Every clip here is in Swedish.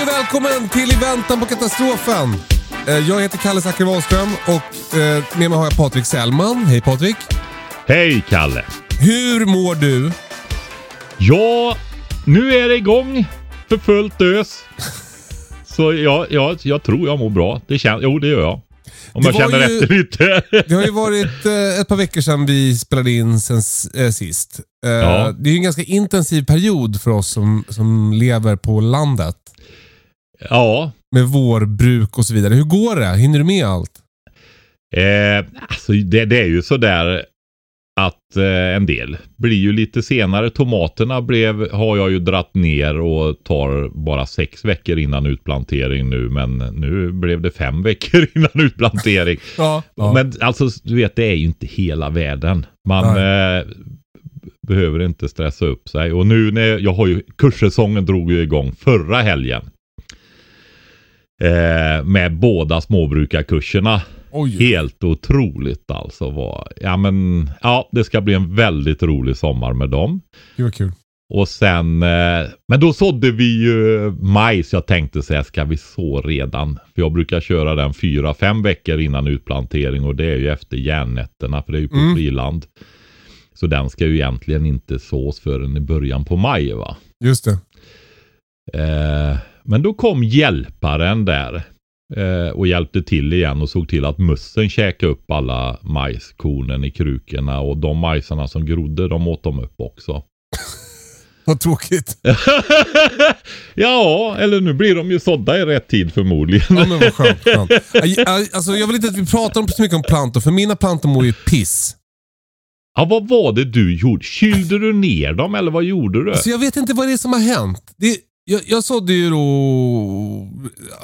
Hej och välkommen till I väntan på katastrofen. Eh, Jag heter Kalle Zackari Wahlström och eh, med mig har jag Patrik Sellman. Hej Patrik. Hej Kalle! Hur mår du? Ja, nu är det igång för fullt ös. Så jag, jag, jag tror jag mår bra. Det kän, jo, det gör jag. Om Det jag känner ju- efter lite. Det har ju varit eh, ett par veckor sedan vi spelade in sen eh, sist. Eh, Ja. Det är ju en ganska intensiv period för oss som, som lever på landet. Ja, Med vårbruk och så vidare. Hur går det? Hinner du med allt? eh, alltså det, det är ju sådär att eh, en del blir ju lite senare. Tomaterna blev, har jag ju dratt ner och tar bara sex veckor innan utplantering nu. Men nu blev det fem veckor innan utplantering. Ja. ja. Men alltså, du vet, det är ju inte hela världen. Man eh, behöver inte stressa upp sig. Och nu när jag har ju, kurssäsongen drog ju igång förra helgen. Eh, med båda småbrukarkurserna. Oj. Helt otroligt alltså. Vad, ja men, ja det ska bli en väldigt rolig sommar med dem. Gud vad kul. Och sen, eh, men då sådde vi ju majs. Jag tänkte säga, ska vi så redan? För jag brukar köra den fyra, fem veckor innan utplantering och det är ju efter järnnätterna för det är ju på Mm. friland. Så den ska ju egentligen inte sås förrän i början på maj va. Just det. Eh, men då kom hjälparen där eh, och hjälpte till igen och såg till att mössen käkade upp alla majskornen i krukorna och de majsarna som grodde de åt de upp också. Vad tråkigt. ja, eller nu blir de ju sådda i rätt tid förmodligen. Ja men vad skönt. skönt. Alltså, jag vill inte att vi pratar om så mycket om plantor för mina plantor mår ju piss. Ja, vad var det du gjorde? Kylde du ner dem eller vad gjorde du? Så jag vet inte vad det är som har hänt. Det, jag, jag sådde ju då...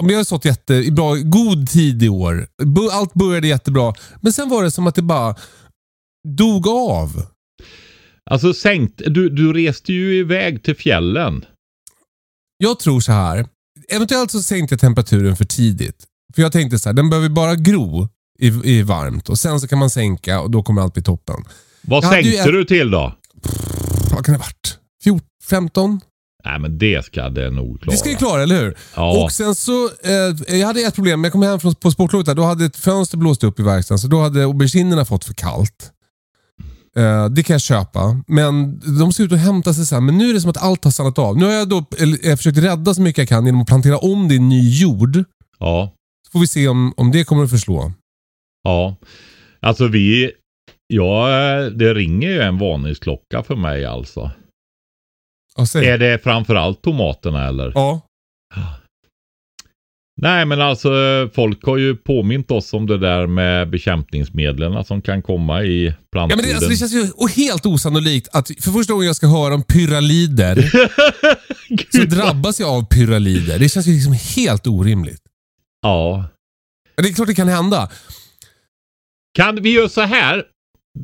Jag har sått jätte, i bra, god tid i år. Allt började jättebra. Men sen var det som att det bara dog av. Alltså sänkt, du, du reste ju iväg till fjällen. Jag tror så här. Eventuellt så sänkte jag temperaturen för tidigt. För jag tänkte så här, den behöver bara gro i, i varmt och sen så kan man sänka och då kommer allt bli toppen. Vad Jag ju sänkte ett- du till då? Vad kan det ha varit? 14, 15? Nej men det ska det nog klara. Det ska ju klara, eller hur? Ja. Och sen så, eh, jag hade ett problem. Jag kom hem från, på sportlovet där, då hade ett fönster blåst upp i verkstaden, så då hade auberginerna fått för kallt. Eh, det kan jag köpa, men de ser ut att hämta sig sen. Men nu är det som att allt har stannat av. Nu har jag då jag försökt rädda så mycket jag kan genom att plantera om det i ny jord. Ja, Så får vi se om, om det kommer att förslå. ja. Alltså vi, ja det ringer ju en varningsklocka för mig alltså. Ja. Är det framförallt tomaterna eller? Ja. Nej men alltså folk har ju påmint oss om det där med bekämpningsmedlen som kan komma i Ja, plantfoden. men det, alltså, det känns ju helt osannolikt att för första gången jag ska höra om pyralider så drabbas jag av pyralider. Det känns ju liksom helt orimligt. Ja. Det är klart det kan hända. Kan vi göra så här?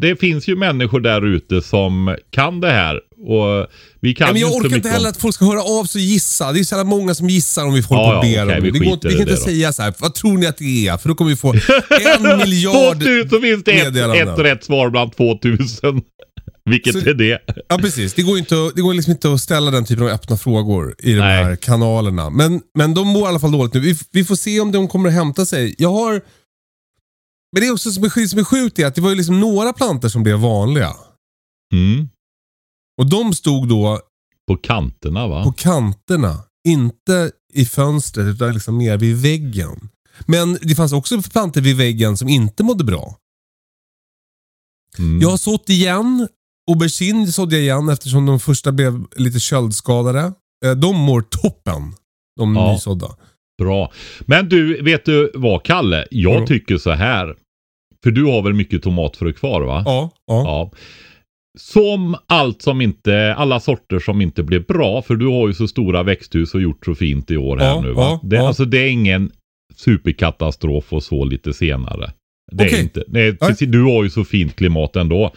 Det finns ju människor där ute som kan det här och vi kan Ja, men jag orkar inte heller om... att folk ska höra av sig och gissa. Det är så jävla många som gissar om vi får Ja, på ja, om vi det. Går, vi kan inte då. säga så här. vad tror ni att det är? För då kommer vi få en miljard... 2000 så finns det ett, ett rätt svar bland 2000. Vilket Så- är det? Ja, precis. Det går, inte, det går liksom inte att ställa den typen av öppna frågor i de Nej. här kanalerna. Men, men de mår i alla fall dåligt nu. Vi, vi får se om de kommer att hämta sig. Jag har... Men det är också som är, som är sjukt är att det var ju liksom några plantor som blev vanliga. Mm. Och de stod då På kanterna va? på kanterna. Inte i fönstret utan liksom mer vid väggen. Men det fanns också plantor vid väggen som inte mådde bra. Mm. Jag har sått igen. Aubergine sådde jag igen eftersom de första blev lite köldskadade. Eh, De mår toppen. De Ja. nysådda. Bra. Men du, vet du vad Kalle? Jag tycker så här. För du har väl mycket tomatfrö kvar va? Ja, ja. Ja. Som allt som inte, alla sorter som inte blev bra, för du har ju så stora växthus och gjort så fint i år här Ja, nu va? ja, det, ja. Alltså det är ingen superkatastrof och så lite senare. Det är Okej. inte. Nej, Nej. du har ju så fint klimat ändå.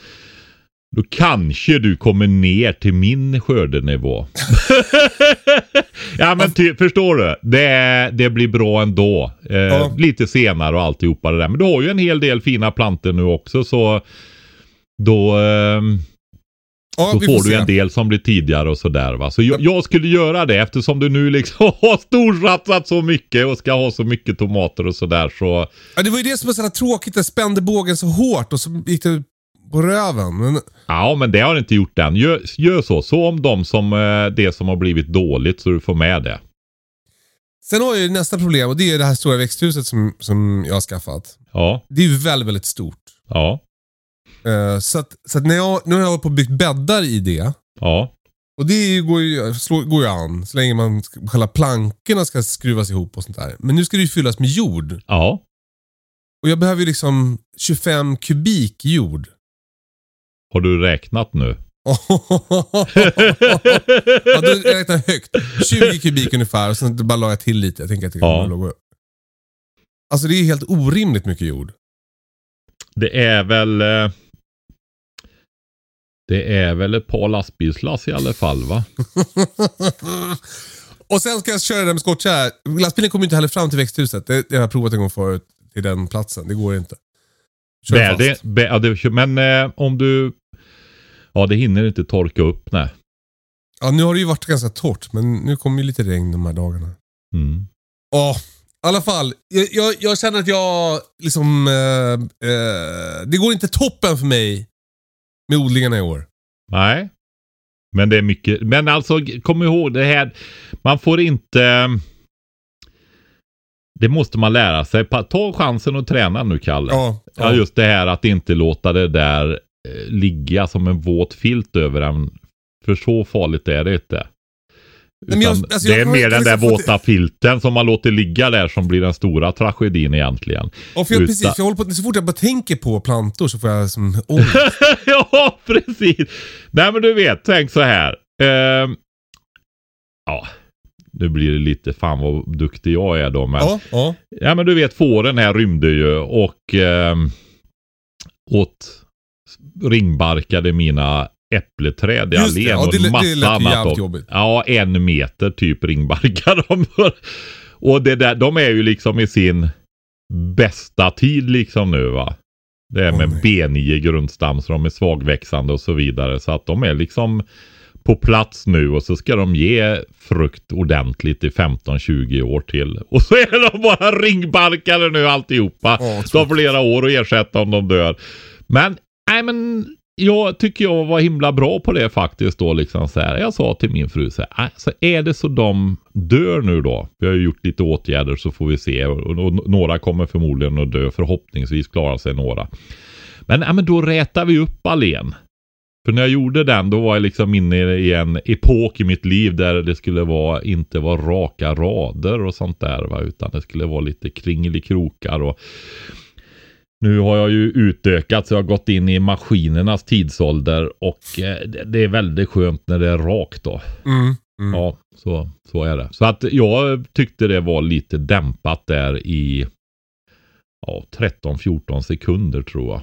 Då kanske du kommer ner till min skördenivå. ja men ty, förstår du? Det, det blir bra ändå. Eh, Ja. Lite senare och alltihopa det där. Men du har ju en hel del fina plantor nu också så då, ehm, ja då får se. du en del som blir tidigare och sådär va. Så jag, jag skulle göra det eftersom du nu liksom har storsatsat så mycket och ska ha så mycket tomater och sådär så. Ja, det var ju det som var så tråkigt. Jag spände bågen så hårt och så gick det på röven. Men, Ja men det har inte gjort än. Gör, gör så. Så om de som, eh, det som har blivit dåligt så du får med det. sen har jag nästa problem och det är det här stora växthuset som, som jag har skaffat. Ja, Det är ju väldigt, väldigt stort. ja, Eh, så att, så att när jag, nu har jag hållit på och byggt bäddar i det. ja. Och det går, ju, slår, går ju an så länge man, själva plankorna ska skruvas ihop och sånt där. Men nu ska det ju fyllas med jord. Ja, Och jag behöver ju liksom 25 kubik jord. Har du räknat nu? ja, då räknar jag högt. 20 kubik ungefär och sen bara la jag till lite. Jag tänker att det Ja. kommer upp. Alltså det är helt orimligt mycket jord. Det är väl eh, Det är väl ett par lastbilslass i alla fall va? och sen ska jag köra den med skottkärra. Lastbilen kommer inte heller fram till växthuset. Det, det har jag provat en gång förut till den platsen. Det går inte. Kör fast. det, det, men eh, om du Ja det hinner inte torka upp nej. Ja, nu har det ju varit ganska torrt, men nu kommer ju lite regn de här dagarna. Mm. Ja, i alla fall. Jag, jag, jag känner att jag liksom... Eh, eh, det går inte toppen för mig med odlingarna i år. Nej. Men det är mycket. Men alltså kom ihåg det här. Man får inte. Det måste man lära sig. Ta chansen och träna nu Kalle. Ja, Ja, just det här att inte låta det där eh, ligga som en våt filt över en. För så farligt är det inte. Nej, men jag- Utan alltså, det är mer den där liksom våta filten som man låter ligga där som blir den stora tragedin egentligen. Ja, för jag, Utan- precis. För jag håller på, så fort jag bara tänker på plantor så får jag som ångest. ja, precis. Nej, men du vet, tänk så här. Ehm, ja, nu blir det lite fan vad duktig jag är då. Men, ja. ja, ja. men du vet, fåren här rymde ju och ehm, åt ringbarkade mina äppleträd i allén ja, och det lät- det massa lät annat. jobbigt. Ja, en meter typ ringbarkar de. och det där, de är ju liksom i sin bästa tid liksom nu va. Det är med nej. B9 grundstam så de är svagväxande och så vidare. Så att de är liksom på plats nu och så ska de ge frukt ordentligt i 15-20 år till. Och så är de bara ringbarkade nu alltihopa. Det tar flera år att ersätta om de dör. Men, nej men jag tycker jag var himla bra på det faktiskt då liksom så här. Jag sa till min fru så här, alltså är det så de dör nu då. Vi har ju gjort lite åtgärder så får vi se och, och, och några kommer förmodligen att dö. Förhoppningsvis klarar sig några. Men, nej, men då rätar vi upp allén. För när jag gjorde den då var jag liksom inne i en epok i mitt liv där det skulle vara, inte vara raka rader och sånt där va. Utan det skulle vara lite kringelikrokar och nu har jag ju utökat så jag har gått in i maskinernas tidsålder och eh, det, det är väldigt skönt när det är rakt då. Mm, mm. Ja, så, så är det. Så att jag tyckte det var lite dämpat där i ja, 13-14 sekunder tror jag.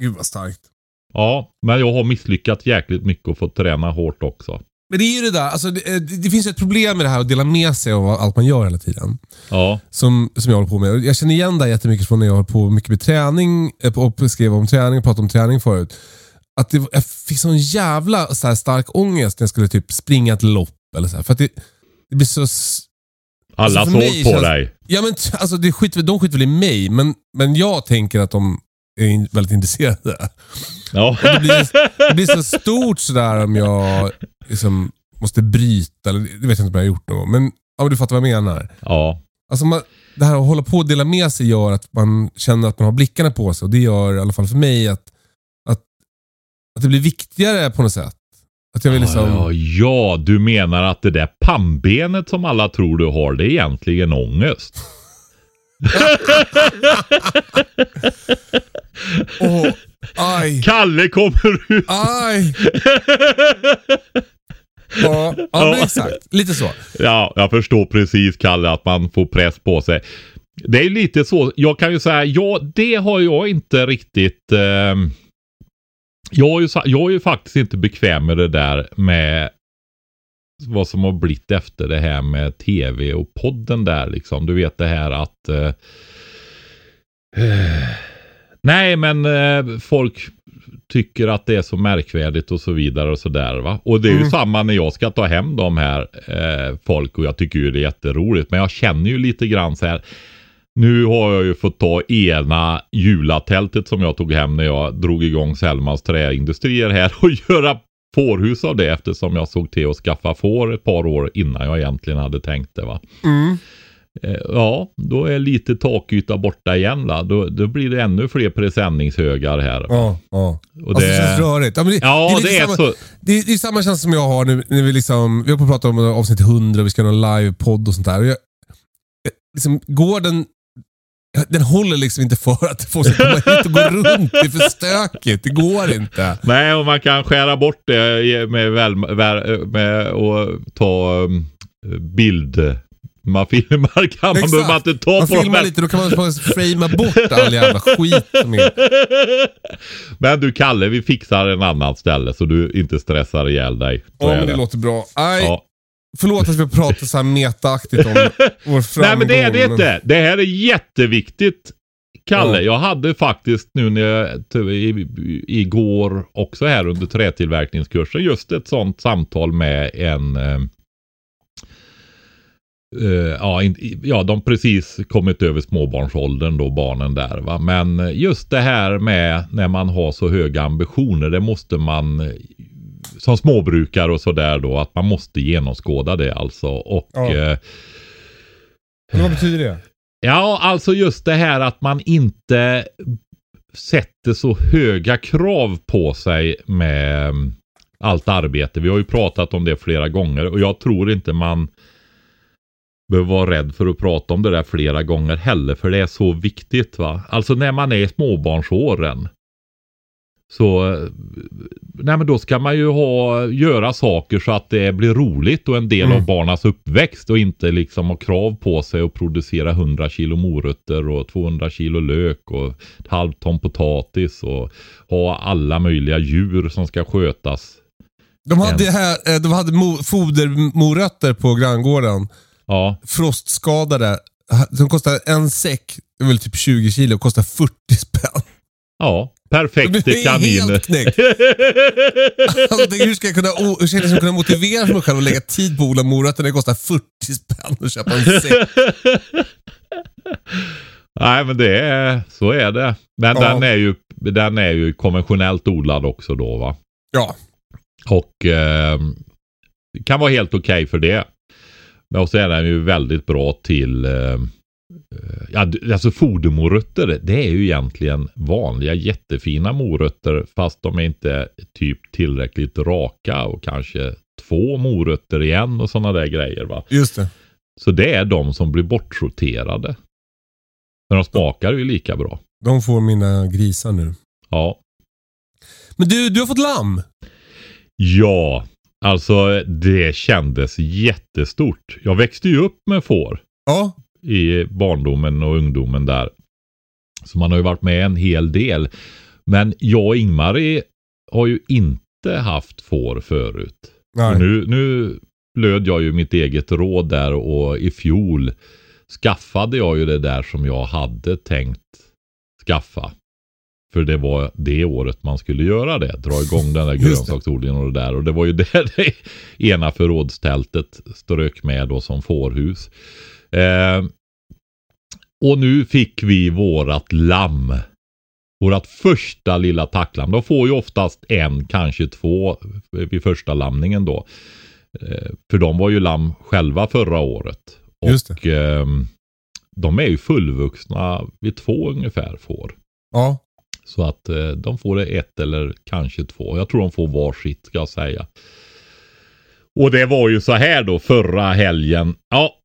Gud vad starkt. Ja, men jag har misslyckats jäkligt mycket och fått träna hårt också. Men det är ju det där, alltså, det, det, det finns ju ett problem med det här att dela med sig av allt man gör hela tiden. Ja, Som, som jag håller på med. Jag känner igen det jättemycket från när jag höll på mycket med träning eh, och skrev om träning och pratade om träning förut. Att det, jag fick sån jävla så här, stark ångest när jag skulle typ springa ett lopp. Eller så här, för att det, det blir så... alla Alltså, mig på känns- dig. Ja men alltså det skit, de skiter väl i mig, men, men jag tänker att de är väldigt intresserade. Ja. Det blir, det blir så stort sådär om jag liksom måste bryta, eller det vet jag inte om jag har gjort någon gång. Men ja, du fattar vad jag menar. ja. Alltså man, det här att hålla på och dela med sig gör att man känner att man har blickarna på sig och det gör i alla fall för mig att, att, att det blir viktigare på något sätt. Att jag vill liksom... Ja, ja, du menar att det där pannbenet som alla tror du har, det är egentligen ångest. Åh, aj, Kalle kommer ut. aj. Ja, ja, men exakt. Lite så. Ja, jag förstår precis Kalle att man får press på sig. Det är lite så. Jag kan ju säga, ja, det har jag inte riktigt. Eh, jag, är ju, jag är ju faktiskt inte bekväm med det där med vad som har blivit efter det här med tv och podden där liksom. Du vet det här att eh, eh, Nej, men eh, folk tycker att det är så märkvärdigt och så vidare och så där va. Och det är ju Mm. samma när jag ska ta hem de här eh, folk och jag tycker ju det är jätteroligt. Men jag känner ju lite grann så här. Nu har jag ju fått ta ena julatältet som jag tog hem när jag drog igång Selmans träindustrier här och göra fårhus av det eftersom jag såg till att skaffa får ett par år innan jag egentligen hade tänkt det va. Mm. Eh, Ja, då är lite takyta borta igen. Va? Då, då blir det ännu fler presenningshögar här. Ja, ja. Och Alltså, det- det känns rörigt. Ja, men det, Ja, lite det är samma, så. Det är, det är samma känsla som jag har nu när vi liksom, vi har på att prata om avsnitt 100 och vi ska göra en livepodd och sånt där. Och jag, jag- liksom, går den, den håller liksom inte för att folk ska komma hit och gå runt. Det är för stökigt. Det går inte. Nej, och man kan skära bort det med, väl, med att ta um, bild. Man filmar kan man, behöver man inte ta Man på filmar lite, då kan man framea bort all jävla skit som är. Men du Kalle, vi fixar en annan ställe så du inte stressar ihjäl dig. Så Ja, men det det. låter bra. Nej, Ja. Förlåt att vi pratar så här metaaktigt om vår framgång. Nej men det är det inte. Det här är jätteviktigt. Kalle, Ja. jag hade faktiskt nu när jag, i, igår också här under trätillverkningskursen just ett sånt samtal med en eh, eh, ja, in, ja, de precis kommit över småbarnsåldern då, barnen där. Va? Men just det här med när man har så höga ambitioner, det måste man som småbrukare och sådär då, att man måste genomskåda det alltså. Och Ja. eh, Men vad betyder det? Ja, alltså just det här att man inte sätter så höga krav på sig med mm, allt arbete. Vi har ju pratat om det flera gånger och jag tror inte man behöver vara rädd för att prata om det där flera gånger heller för det är så viktigt va. Alltså när man är i småbarnsåren så nej men då ska man ju ha, göra saker så att det blir roligt och en del Mm. av barnas uppväxt och inte liksom ha krav på sig att producera 100 kilo morötter och 200 kilo lök och ett halvt ton potatis och ha alla möjliga djur som ska skötas. De hade, här, eh, de hade mo- fodermorötter på granngården. Ja, Frostskadade. Som kostar en säck, det är väl typ 20 kilo, kostar 40 spänn. ja, Det perfekt är kaniner. helt knäckt. Alltså, hur ska jag kunna, hur ska jag kunna motivera mig själv att lägga tid på att odla morötter när det kostar 40 spänn att köpa en säck? Nej men det är, så är det. Men Ja. den, är ju, den är ju konventionellt odlad också då va. Ja. Och eh, kan vara helt okej för det. Men och så är den ju väldigt bra till eh, Ja, d- alltså fodermorötter, det är ju egentligen vanliga jättefina morötter fast de är inte typ tillräckligt raka och kanske två morötter igen och sådana där grejer va. Just det. Så det är de som blir bortsorterade. Men de smakar ju lika bra. De får mina grisar nu. Ja. Men du, du har fått lamm. Ja, alltså det kändes jättestort. Jag växte ju upp med får Ja. I barndomen och ungdomen där. Så man har ju varit med en hel del. Men jag och Ingmarie har ju inte haft får förut. Nu, nu löd jag ju mitt eget råd där och i fjol skaffade jag ju det där som jag hade tänkt skaffa. För det var det året man skulle göra det. Dra igång den där grönsaksodlingen och det där. Och det var ju där det ena förrådstältet strök med då som fårhus. Eh, och nu fick vi vårat lamm Vårat första lilla tacklam. De får ju oftast en, kanske två vid första lamningen då. Eh, för de var ju lamm själva förra året. Just Och eh, de är ju fullvuxna vid två ungefär får. Ja. Så att eh, de får det ett eller kanske två. Jag tror de får varsitt ska jag säga. Och det var ju så här då förra helgen. Ja,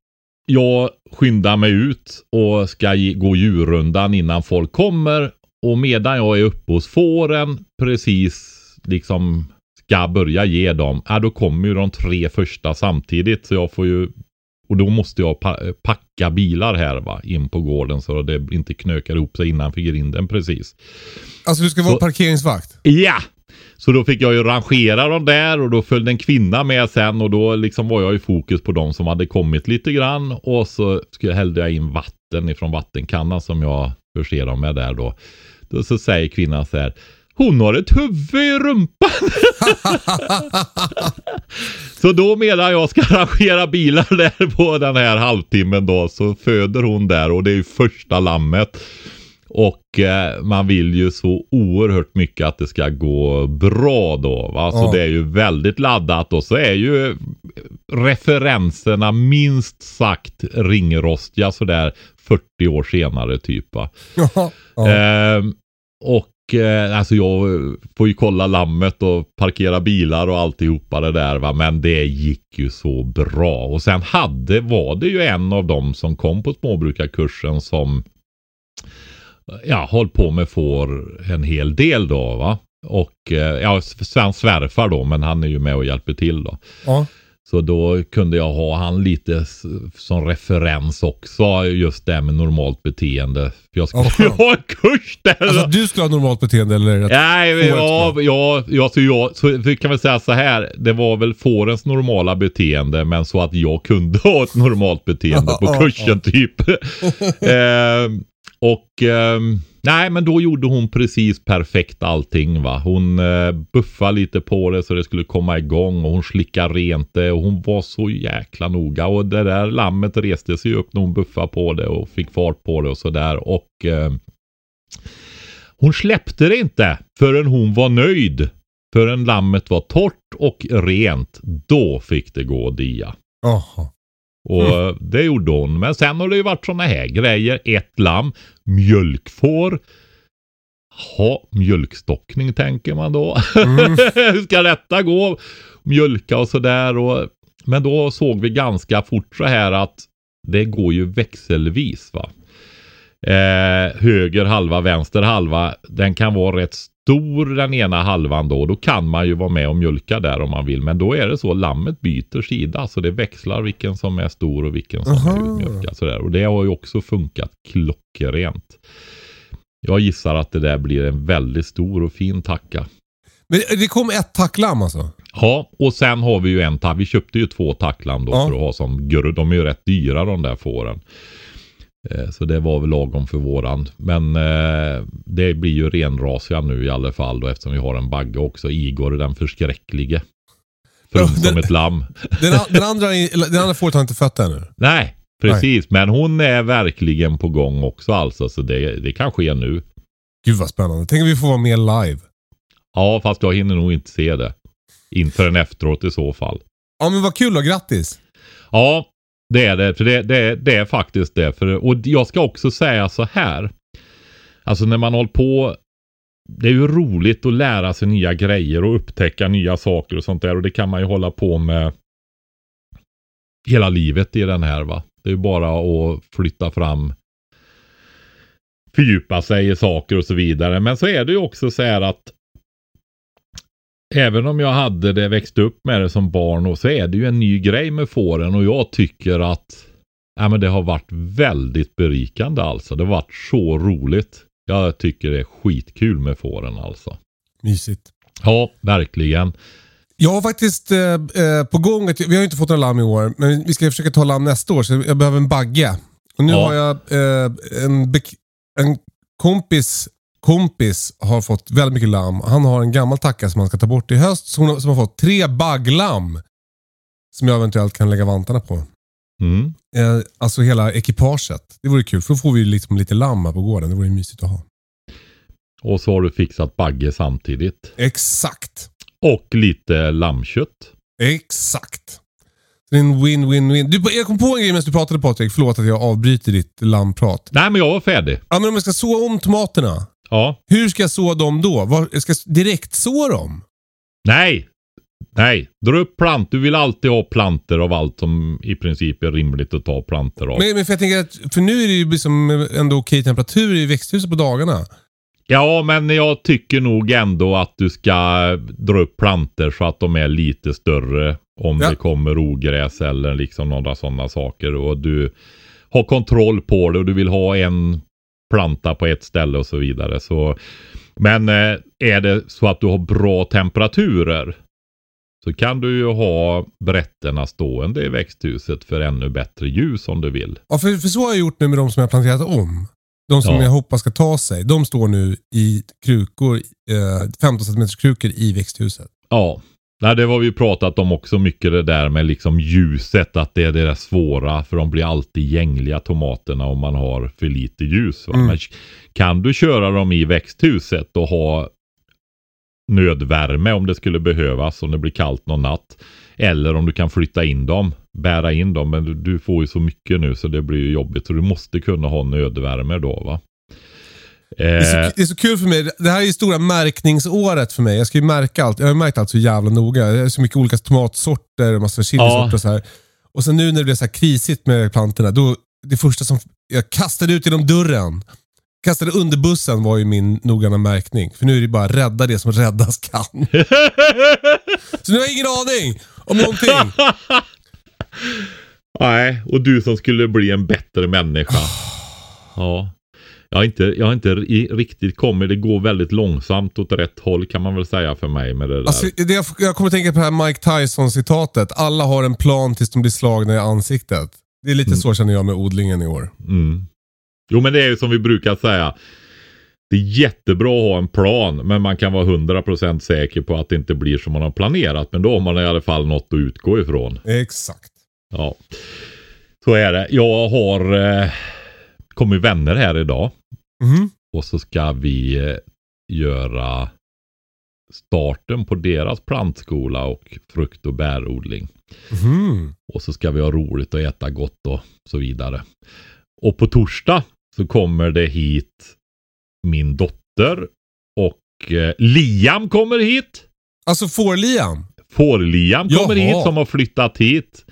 jag skyndar mig ut och ska gå djurrundan innan folk kommer. Och medan jag är uppe hos fåren precis liksom ska börja ge dem. Ja, då kommer ju de tre första samtidigt. Så jag får ju och då måste jag pa packa bilar här va, in på gården så det inte knökar ihop sig innanför grinden precis. Alltså du ska vara Så- parkeringsvakt? Ja! Så då fick jag ju rangera dem där och då följde en kvinna med sen och då liksom var jag i fokus på de som hade kommit lite grann och så skulle- hällde jag in vatten ifrån vattenkannan som jag förser dem med där då. Då så säger kvinnan så här hon har ett huvud i rumpan. så då medan jag ska arrangera bilar där på den här halvtimmen då så föder hon där och det är ju första lammet. Och eh, man vill ju så oerhört mycket att det ska gå bra då. Va? Så Ja. det är ju väldigt laddat och så är ju referenserna minst sagt ringrostiga sådär 40 år senare typ. Ja. ja. Ehm, och eh, alltså jag får ju kolla lammet och parkera bilar och alltihopa det där va. Men det gick ju så bra. Och sen hade, var det ju en av dem som kom på småbrukarkursen som ja, håll på med får en hel del då va. Och eh, ja, Sven svärfar då men han är ju med och hjälper till då. ja. Så då kunde jag ha han lite som referens också. Just det med normalt beteende. Jag skulle skönt. ha en kurs där. Alltså du skulle ha normalt beteende eller? Nej, ja, ja, ja, så jag så vi kan väl säga så här. Det var väl fårens normala beteende, men så att jag kunde ha ett normalt beteende på kursen typ. eh, och eh, nej, men då gjorde hon precis perfekt allting va. Hon eh, buffade lite på det så det skulle komma igång och hon slickade rent det och hon var så jäkla noga. Och det där lammet reste sig upp när hon buffade på det och fick fart på det och sådär. Och eh, hon släppte det inte förrän hon var nöjd. Förrän lammet var torrt och rent. Då fick det gå dia. Aha. Och det gjorde hon. Men sen har det ju varit sådana här grejer. Ett lamm, mjölkfår. Ha, mjölkstockning tänker man då. Mm. Hur ska detta gå? Mjölka och sådär. Och, men då såg vi ganska fort så här att det går ju växelvis. va. Eh, höger halva, vänster halva. Den kan vara rätt stor den ena halvan då. Då kan man ju vara med och mjölka där om man vill. Men då är det så lammet byter sida. Så det växlar vilken som är stor och vilken som Aha. är utmjölkad. Sådär. Och det har ju också funkat klockrent. Jag gissar att det där blir en väldigt stor och fin tacka. Men det kom ett tacklam alltså? Ja, och sen har vi ju en tack. Vi köpte ju två tackland då Ja. för att ha som grund. De är ju rätt dyra de där fåren. Eh, Så det var väl lagom för våran. Men eh, det blir ju renrasiga nu i alla fall då eftersom vi har en bagge också. Igor den förskräcklige. Ja, Frum som ett lamm. Den, den, andra, den andra fåret har inte fött ännu? Nej, precis. Men hon är verkligen på gång också alltså. Så det, det kan ske nu. Gud vad spännande. Tänk om vi får vara med live. Ja, fast jag hinner nog inte se det. Inte förrän efteråt i så fall. Ja men vad kul då, grattis. Ja, det är det. För det, det, det är faktiskt det. För, och jag ska också säga så här. Alltså när man håller på. Det är ju roligt att lära sig nya grejer och upptäcka nya saker och sånt där. Och det kan man ju hålla på med hela livet i den här va. Det är ju bara att flytta fram fördjupa sig i saker och så vidare. Men så är det ju också så här att Även om jag hade det växt upp med det som barn och så är det ju en ny grej med fåren och jag tycker att ja, men det har varit väldigt berikande alltså. Det har varit så roligt. Jag tycker det är skitkul med fåren alltså. Mysigt. Ja, verkligen. Jag har faktiskt eh, eh, på gång, att, vi har ju inte fått några lamm i år, men vi ska försöka ta lamm nästa år så jag behöver en bagge. Och nu Ja. har jag eh, en, en kompis kompis har fått väldigt mycket lamm. Han har en gammal tacka som han ska ta bort i höst som, hon- som har fått tre bagglamm. Som jag eventuellt kan lägga vantarna på. Mm. Eh, alltså hela ekipaget. Det vore kul för då får vi liksom lite lamm här på gården. Det vore mysigt att ha. Och så har du fixat bagge samtidigt. Exakt. Och lite lammkött. Exakt. Det är en win-win-win. Jag kom på en grej medan du pratade Patrik. Förlåt att jag avbryter ditt lammprat. Nej men jag var färdig. Ja, men om jag ska så om tomaterna. Ja. Hur ska jag så dem då? Var, jag ska direkt så dem? Nej. Nej. Dra upp plant. Du vill alltid ha planter av allt som i princip är rimligt att ta planter av. Men, men för jag tänker att, för nu är det ju liksom ändå okej temperatur i växthuset på dagarna. Ja, men jag tycker nog ändå att du ska dra upp planter så att de är lite större. Om Ja. det kommer ogräs eller liksom några sådana saker. Och du har kontroll på det och du vill ha en planta på ett ställe och så vidare. Så, men eh, är det så att du har bra temperaturer så kan du ju ha brätterna stående i växthuset för ännu bättre ljus om du vill. Ja, för, för så har jag gjort nu med de som jag planterat om. De som Ja. jag hoppas ska ta sig. De står nu i krukor, eh, 15 cm krukor i växthuset. Ja, Nej, det var vi pratat om också mycket det där med liksom ljuset. Att det är det där svåra för de blir alltid gängliga tomaterna om man har för lite ljus. Mm. Men kan du köra dem i växthuset och ha nödvärme om det skulle behövas om det blir kallt någon natt. Eller om du kan flytta in dem, bära in dem. Men du, du får ju så mycket nu så det blir ju jobbigt. Så du måste kunna ha nödvärme då va. Det är, Eh, så, det är så kul för mig. Det här är ju stora märkningsåret för mig. Jag ska ju märka allt. Jag har märkt allt så jävla noga. Det är så mycket olika tomatsorter och massa chilisorter Ja. och så här. Och sen nu när det blev så här krisigt med plantorna. Då, det första som jag kastade ut genom dörren. Kastade under bussen var ju min noggranna märkning. För nu är det bara rädda det som räddas kan. så nu har jag ingen aning om någonting. Nej, och du som skulle bli en bättre människa. Ja. Jag har inte, jag inte i- riktigt kommit. Det går väldigt långsamt åt rätt håll kan man väl säga för mig med det där. Alltså, det jag, jag kommer tänka på det här Mike Tyson-citatet. Alla har en plan tills de blir slagna i ansiktet. Det är lite Mm. så känner jag med odlingen i år. Mm. Jo men det är ju som vi brukar säga. Det är jättebra att ha en plan men man kan vara 100% säker på att det inte blir som man har planerat. Men då har man i alla fall något att utgå ifrån. Exakt. Ja, så är det. Jag har eh, kommit vänner här idag. Mhm. Och så ska vi eh, göra starten på deras plantskola och frukt och bärodling. Mhm. Och så ska vi ha roligt och äta gott och så vidare. Och på torsdag så kommer det hit min dotter och eh, Liam kommer hit. Alltså får-Liam? Får-Liam kommer Jaha. hit som har flyttat hit.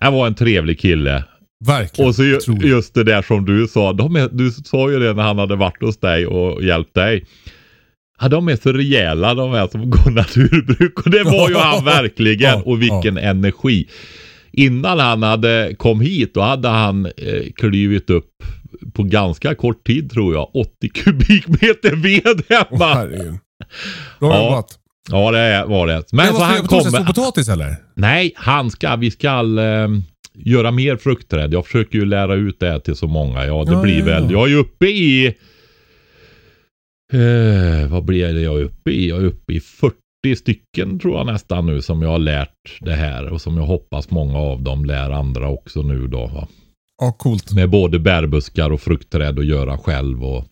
Han var en trevlig kille. Verkligen. Och så ju, just det där som du sa. Är, du sa ju det när han hade varit hos dig och hjälpt dig. Ja, de är så rejäla de är som går naturbruk. Och det var ju han verkligen. Ja, Och vilken energi. Innan han hade kom hit då hade han eh, klivit upp på ganska kort tid tror jag. 80 kubikmeter ved hemma. herregud. Bra Ja, jobbat. ja det var det. Men Men så han kommer. Potatis eller? Nej, han ska, vi ska eh, göra mer fruktträd. Jag försöker ju lära ut det till så många. Ja, det Ja, blir ja, väl. ja. Jag är uppe i... Eh, vad blir det jag är uppe i? Jag är uppe i 40 stycken tror jag nästan nu som jag har lärt det här. Och som jag hoppas många av dem lär andra också nu då. Va? Ja, coolt. Med både bärbuskar och fruktträd att göra själv. och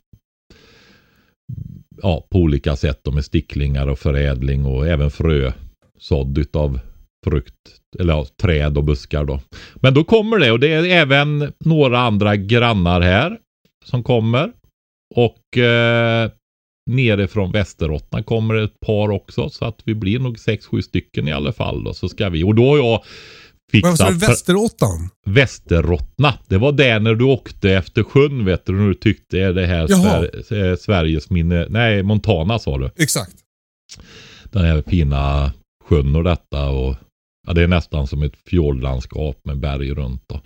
Ja, på olika sätt. Då, med sticklingar och förädling och även frö. Sådd utav frukt. Eller ja, träd och buskar då. Men då kommer det och det är även några andra grannar här. Som kommer. Och eh, nerifrån Västerbottna kommer ett par också. Så att vi blir nog sex sju stycken i alla fall. Då, så ska vi. Och då har jag Vad sa du? fixat. Västeråttan? Västerrottna. Det var där när du åkte efter sjön vet du. När du tyckte är det här. Sver eh, Sveriges minne. Nej, Montana sa du. Exakt. Den här fina sjön och detta. Och, ja, det är nästan som ett fjordlandskap med berg runt. Då.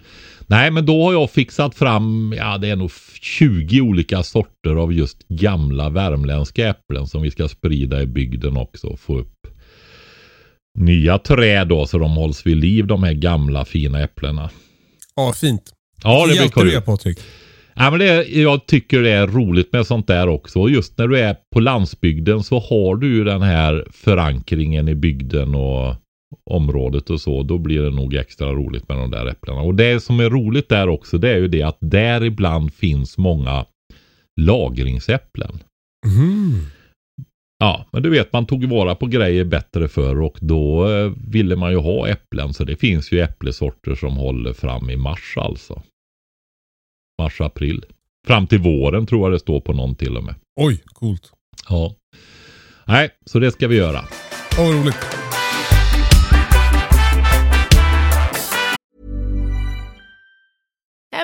Nej, men då har jag fixat fram, ja det är nog 20 olika sorter av just gamla värmländska äpplen som vi ska sprida i bygden också. Och få upp nya träd då så de hålls vid liv de här gamla fina äpplena. Ja, fint. Ja, det blir kul. Patrik? Ja, men det, jag tycker det är roligt med sånt där också. Och Just när du är på landsbygden så har du ju den här förankringen i bygden och området och så. Då blir det nog extra roligt med de där äpplena. Och det som är roligt där också det är ju det att där ibland finns många lagringsäpplen. Mm. Ja, men du vet man tog vara på grejer bättre förr och då eh, ville man ju ha äpplen. Så det finns ju äpplesorter som håller fram i mars alltså. Mars, april. Fram till våren tror jag det står på någon till och med. Oj, coolt. Ja. Nej, så det ska vi göra. Åh, vad roligt.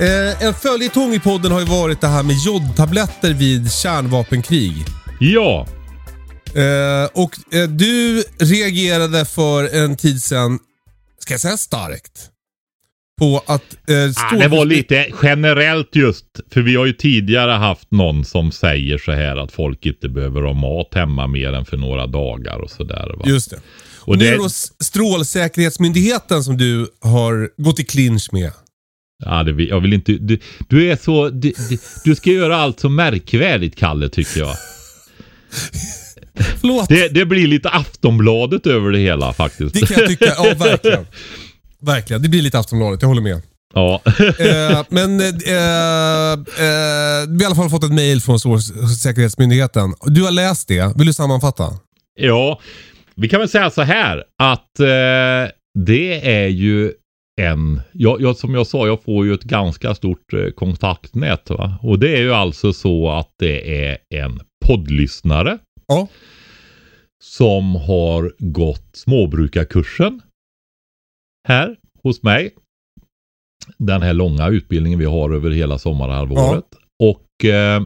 eh, en följetong i podden har ju varit det här med jodtabletter vid kärnvapenkrig. ja, Eh, och eh, du reagerade för en tid sedan, ska jag säga starkt, på att... Eh, ah, det var lite generellt just. För vi har ju tidigare haft någon som säger så här att folk inte behöver ha mat hemma mer än för några dagar och sådär. Just det. Och nu är det- det då Strålsäkerhetsmyndigheten som du har gått i clinch med. Ja, det, jag vill inte... Du, du är så... Du, du, ska göra allt så märkvärdigt, Kalle, tycker jag. Förlåt. Det, det blir lite Aftonbladet över det hela faktiskt. Det kan jag tycka. Ja, verkligen. Verkligen. Det blir lite Aftonbladet, jag håller med. ja. Eh, men eh, eh, eh, vi har i alla fall fått ett mail från Strålsäkerhetsmyndigheten. Du har läst det. Vill du sammanfatta? ja, vi kan väl säga så här att eh, det är ju en... Jag, jag, som jag sa, jag får ju ett ganska stort eh, kontaktnät. Va? Och det är ju alltså så att det är en poddlyssnare Ja. som har gått småbrukarkursen här hos mig. Den här långa utbildningen vi har över hela sommarhalvåret. Och eh,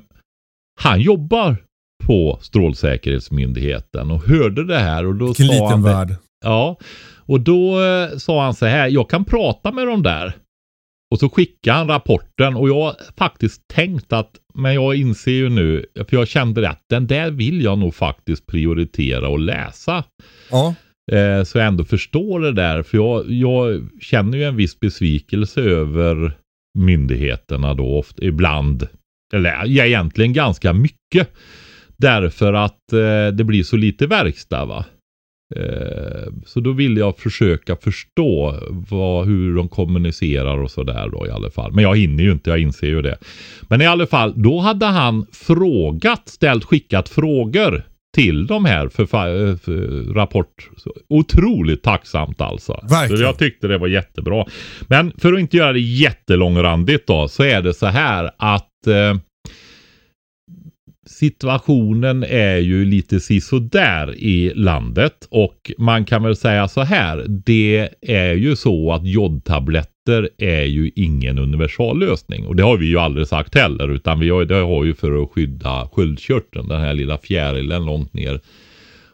han jobbar på Strålsäkerhetsmyndigheten och hörde det här och då Vilken sa liten han värld. Ja, och då eh, sa han så här, jag kan prata med dem där. Och så skickade han rapporten och jag faktiskt tänkt att, men jag inser ju nu, för jag kände att den där vill jag nog faktiskt prioritera och läsa. Ja. Eh, så jag ändå förstår det där, för jag, jag känner ju en viss besvikelse över myndigheterna då ofta, ibland. Eller egentligen ganska mycket. Därför att eh, det blir så lite verkstad va. Eh, så då vill jag försöka förstå vad, hur de kommunicerar och sådär då i alla fall. Men jag hinner ju inte, jag inser ju det. Men i alla fall, då hade han frågat, ställt, skickat frågor till de här för, för, för rapport. Så, otroligt tacksamt alltså. Verkligen. Så jag tyckte det var jättebra. Men för att inte göra det jättelångrandigt då så är det så här att eh, situationen är ju lite sisådär i landet och man kan väl säga så här. Det är ju så att jodtabletter är ju ingen universallösning och det har vi ju aldrig sagt heller utan vi har, det har ju för att skydda sköldkörteln, den här lilla fjärilen långt ner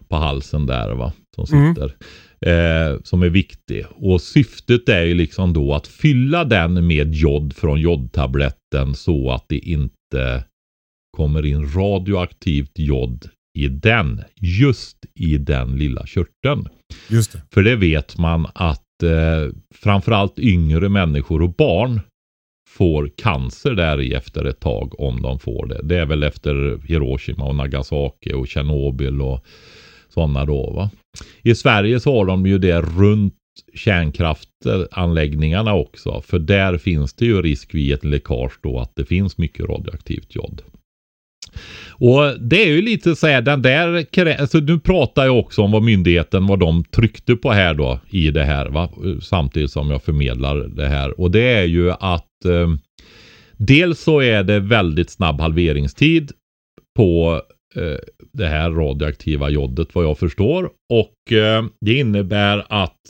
på halsen där va, som sitter. Eh, som är viktig. Och syftet är ju liksom då att fylla den med jod från jodtabletten så att det inte kommer in radioaktivt jod i den. Just i den lilla körteln. Just det. För det vet man att eh, framförallt yngre människor och barn får cancer där i efter ett tag om de får det. Det är väl efter Hiroshima och Nagasaki och Tjernobyl och sådana då. Va? I Sverige så har de ju det runt kärnkraftanläggningarna också. För där finns det ju risk vid ett läckage då att det finns mycket radioaktivt jod. Och det är ju lite så här, den där, alltså nu pratar jag också om vad myndigheten, vad de tryckte på här då i det här, va? samtidigt som jag förmedlar det här. Och det är ju att eh, dels så är det väldigt snabb halveringstid på eh, det här radioaktiva jodet vad jag förstår. Och eh, det innebär att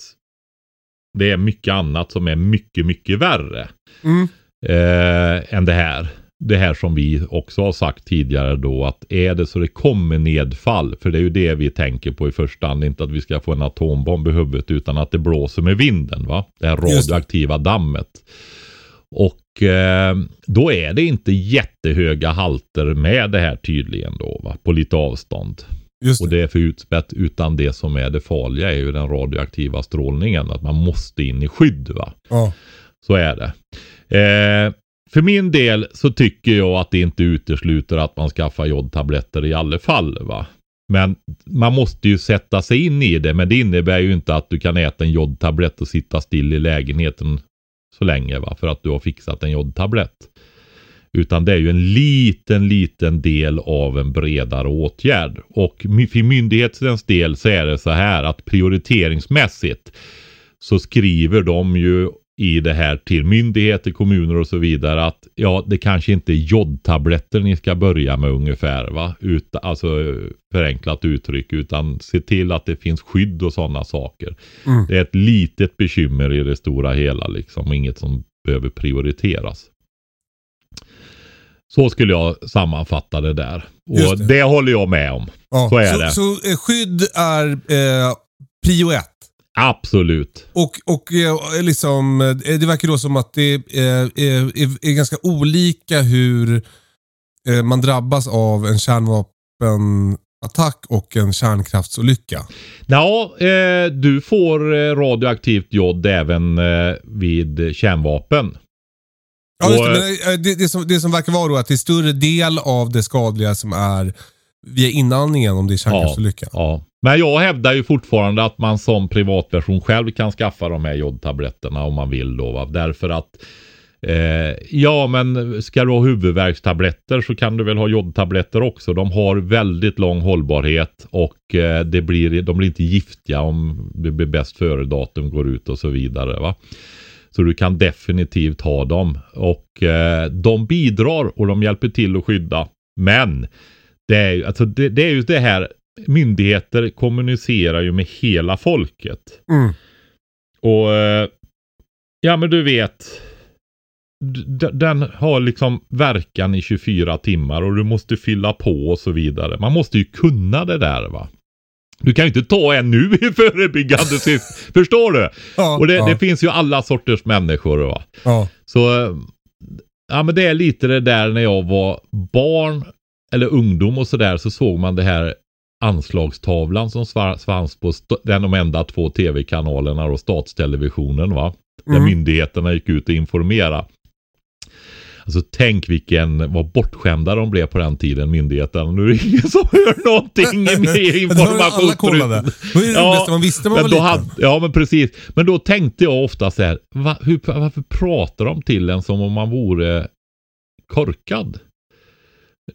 det är mycket annat som är mycket, mycket värre Mm. eh, än det här. Det här som vi också har sagt tidigare då att är det så det kommer nedfall, för det är ju det vi tänker på i första hand, inte att vi ska få en atombomb i huvudet utan att det blåser med vinden, va? Det här det. radioaktiva dammet. Och eh, då är det inte jättehöga halter med det här tydligen då, va? På lite avstånd. Just Och det. det är för utspätt utan det som är det farliga är ju den radioaktiva strålningen. Att man måste in i skydd va. Ja. Så är det. Eh, för min del så tycker jag att det inte utesluter att man skaffar jodtabletter i alla fall. Va? Men man måste ju sätta sig in i det. Men det innebär ju inte att du kan äta en jodtablett och sitta still i lägenheten så länge. Va? För att du har fixat en jodtablett. Utan det är ju en liten, liten del av en bredare åtgärd. Och för myndighetens del så är det så här att prioriteringsmässigt så skriver de ju i det här till myndigheter, kommuner och så vidare att ja, det kanske inte är jodtabletter ni ska börja med ungefär va. Utan, alltså förenklat uttryck utan se till att det finns skydd och sådana saker. Mm. Det är ett litet bekymmer i det stora hela liksom och inget som behöver prioriteras. Så skulle jag sammanfatta det där. Och det. det. håller jag med om. Ja. Så är så, det. Så eh, skydd är eh, prio ett. Absolut. Och, och eh, liksom, eh, det verkar då som att det är, är, är ganska olika hur eh, man drabbas av en kärnvapenattack och en kärnkraftsolycka. Ja, du får radioaktivt jod även vid kärnvapen. Ja, just det, men det, det, som, det som verkar vara då att det är större del av det skadliga som är via inandningen om det är kärnkraftsolycka. Ja. Men jag hävdar ju fortfarande att man som privatperson själv kan skaffa de här jodtabletterna om man vill då. Va? Därför att eh, ja, men ska du ha huvudvärkstabletter så kan du väl ha jodtabletter också. De har väldigt lång hållbarhet och eh, det blir, de blir inte giftiga om det blir bäst före datum går ut och så vidare. Va? Så du kan definitivt ha dem. Och eh, de bidrar och de hjälper till att skydda. Men det är, alltså det, det är ju det här, myndigheter kommunicerar ju med hela folket. Mm. Och eh, ja men du vet, den har liksom verkan i 24 timmar och du måste fylla på och så vidare. Man måste ju kunna det där va. Du kan ju inte ta en nu i förebyggande syfte. Förstår du? Ja, Och det, ja, det finns ju alla sorters människor va. ja. Så ja men det är lite det där när jag var barn eller ungdom och sådär så såg man det här anslagstavlan som fanns på den de enda två tv-kanalerna och statstelevisionen va. Där Mm. myndigheterna gick ut och informerade. Alltså tänk vilken, vad bortskämda de blev på den tiden, myndigheten. Nu är det ingen som hör någonting i med alla kollade. Det var det roligaste man visste man men var då liten. hade, Ja men precis. Men då tänkte jag ofta så här. Va, hur, varför pratar de till en som om man vore korkad?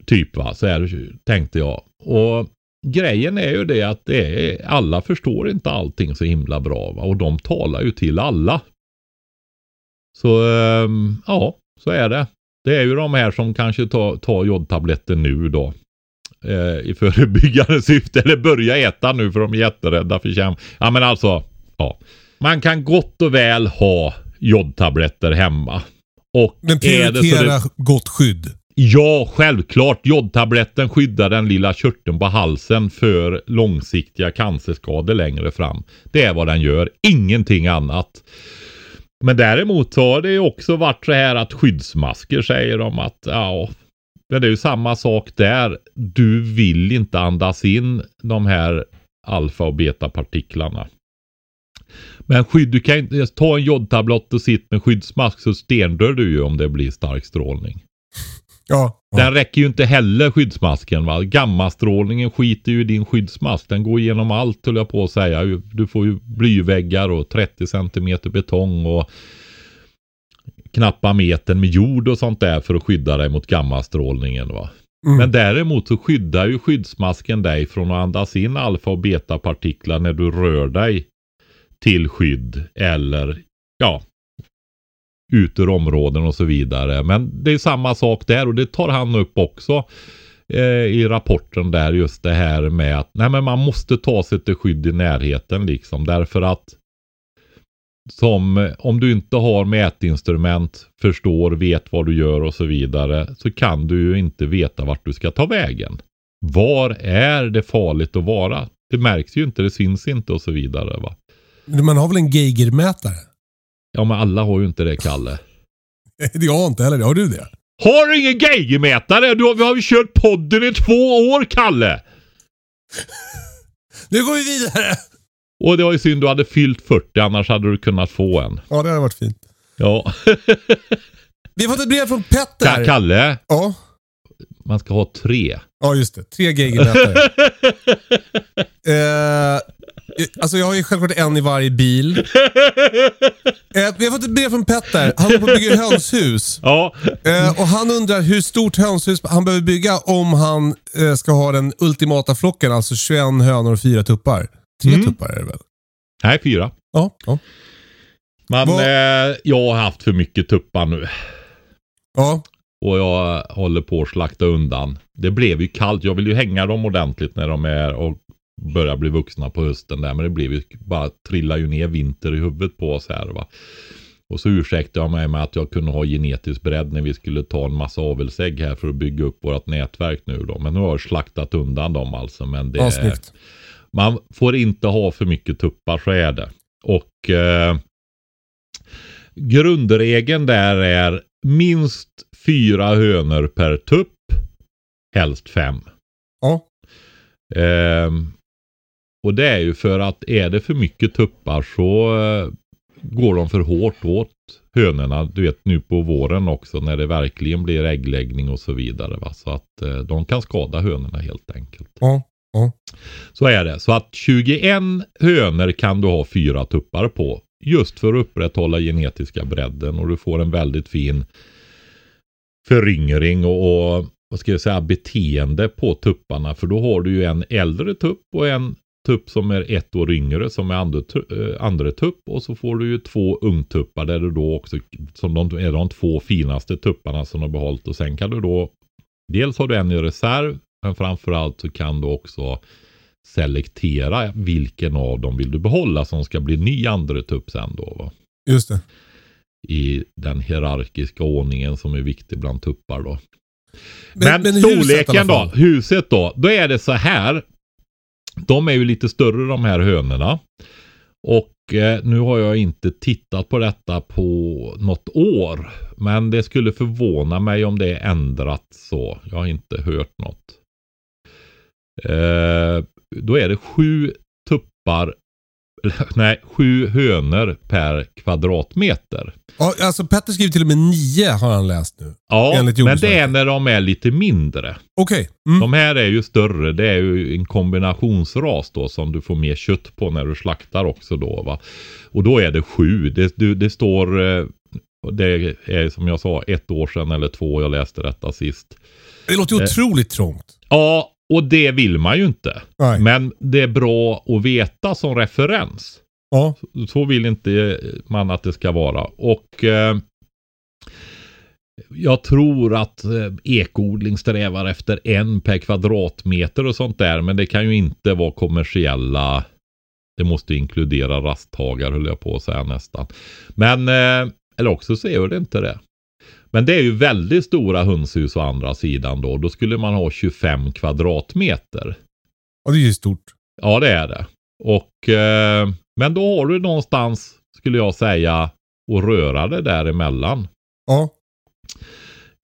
Typ va, så här tänkte jag. Och grejen är ju det att det är, alla förstår inte allting så himla bra va? och de talar ju till alla. Så ehm, ja, så är det. Det är ju de här som kanske tar, tar jodtabletter nu då. Eh, I förebyggande syfte. Eller börja äta nu för de är jätterädda för kärn... Ja men alltså. Ja. Man kan gott och väl ha jodtabletter hemma. Och Men är det prioritera det, gott skydd. Ja, självklart. Jodtabletten skyddar den lilla körteln på halsen för långsiktiga cancerskador längre fram. Det är vad den gör, ingenting annat. Men däremot så har det ju också varit så här att skyddsmasker säger de att ja, Men det är ju samma sak där. Du vill inte andas in de här alfa och betapartiklarna. Men skydd, du kan inte ta en jodtablett och sitta med skyddsmask så stendör du ju om det blir stark strålning. Ja. Den räcker ju inte heller skyddsmasken va. Gammastrålningen skiter ju i din skyddsmask. Den går igenom allt höll jag på att säga. Du får ju blyväggar och 30 cm betong och knappa metern med jord och sånt där för att skydda dig mot gammastrålningen va. Mm. Men däremot så skyddar ju skyddsmasken dig från att andas in alfa och betapartiklar när du rör dig till skydd eller ja, ut ur områden och så vidare. Men det är samma sak där och det tar han upp också eh, i rapporten där just det här med att nej men man måste ta sig till skydd i närheten liksom därför att som om du inte har mätinstrument, förstår, vet vad du gör och så vidare så kan du ju inte veta vart du ska ta vägen. Var är det farligt att vara? Det märks ju inte, det syns inte och så vidare. va. Man har väl en Geigermätare? Ja men alla har ju inte det Kalle. Det har inte heller. Har du det? Har du ingen geigermätare? Du har, vi har ju kört podden i två år Kalle! Nu går vi vidare! Och det var ju synd du hade fyllt 40 annars hade du kunnat få en. Ja, det hade varit fint. Ja. Vi har fått ett brev från Petter. Kalle, Ja. man ska ha tre. ja, just det. Tre Geigermätare. eh, alltså jag har ju självklart en i varje bil. Eh, vi har fått ett brev från Petter. Han håller på att bygga hönshus. Ja, Eh, och han undrar hur stort hönshus han behöver bygga om han eh, ska ha den ultimata flocken. Alltså 21 hönor och fyra tuppar. Tre Mm. tuppar är det väl? nej fyra. Ja. ja. Men eh, jag har haft för mycket tuppar nu. ja. Och jag håller på att slakta undan. Det blev ju kallt. Jag vill ju hänga dem ordentligt när de är och börjar bli vuxna på hösten där. Men det blev ju bara trillar ju ner vinter i huvudet på oss här va. Och så ursäktade jag mig med att jag kunde ha genetisk bredd när vi skulle ta en massa avelsägg här för att bygga upp vårt nätverk nu då. Men nu har jag slaktat undan dem alltså. Men det ja man får inte ha för mycket tuppar, så är det. Och eh, grundregeln där är minst fyra hönor per tupp. Helst fem. Ja. Ehm, och det är ju för att är det för mycket tuppar så eh, går de för hårt åt hönorna. Du vet nu på våren också när det verkligen blir äggläggning och så vidare. Va? Så att eh, de kan skada hönorna helt enkelt. Ja. Ja. Så är det. Så att 21 hönor kan du ha fyra tuppar på. Just för att upprätthålla genetiska bredden och du får en väldigt fin föryngring och, och vad ska jag säga, beteende på tupparna. För då har du ju en äldre tupp och en tupp som är ett år yngre som är eh, andre tupp. Och så får du ju två ungtuppar där du då också, som de är de två finaste tupparna som du har behållit. Och sen kan du då, dels har du en i reserv, men framförallt så kan du också selektera vilken av dem vill du behålla som ska bli ny andre tupp sen då. Va? Just det. i den hierarkiska ordningen som är viktig bland tuppar då. Men- Men, men huset storleken då, huset då, då är det så här. De är ju lite större de här hönorna. Och eh, nu har jag inte tittat på detta på något år. Men det skulle förvåna mig om det är ändrat så. Jag har inte hört något. Eh, då är det sju tuppar, nej sju hönor per kvadratmeter. Alltså Petter skriver till och med nio har han läst nu. Ja, men det är när de är lite mindre. Okej. Mm. De här är ju större. Det är ju en kombinationsras då som du får mer kött på när du slaktar också då va. Och då är det sju. Det, det, det står, eh, det är som jag sa ett år sedan eller två jag läste detta sist. Det låter ju Eh. otroligt trångt. Ja, och det vill man ju inte. Nej. Men det är bra att veta som referens. Ja. Så vill inte man att det ska vara. Och eh, jag tror att eh, ekodling strävar efter en per kvadratmeter och sånt där. Men det kan ju inte vara kommersiella. Det måste inkludera rasthagar höll jag på att säga nästan. Men, eh, eller också så är det inte det. Men det är ju väldigt stora hönshus å andra sidan då. Då skulle man ha 25 kvadratmeter. Och det är ju stort. Ja, det är det. Och, eh, men då har du någonstans, skulle jag säga, att röra det däremellan. Ja.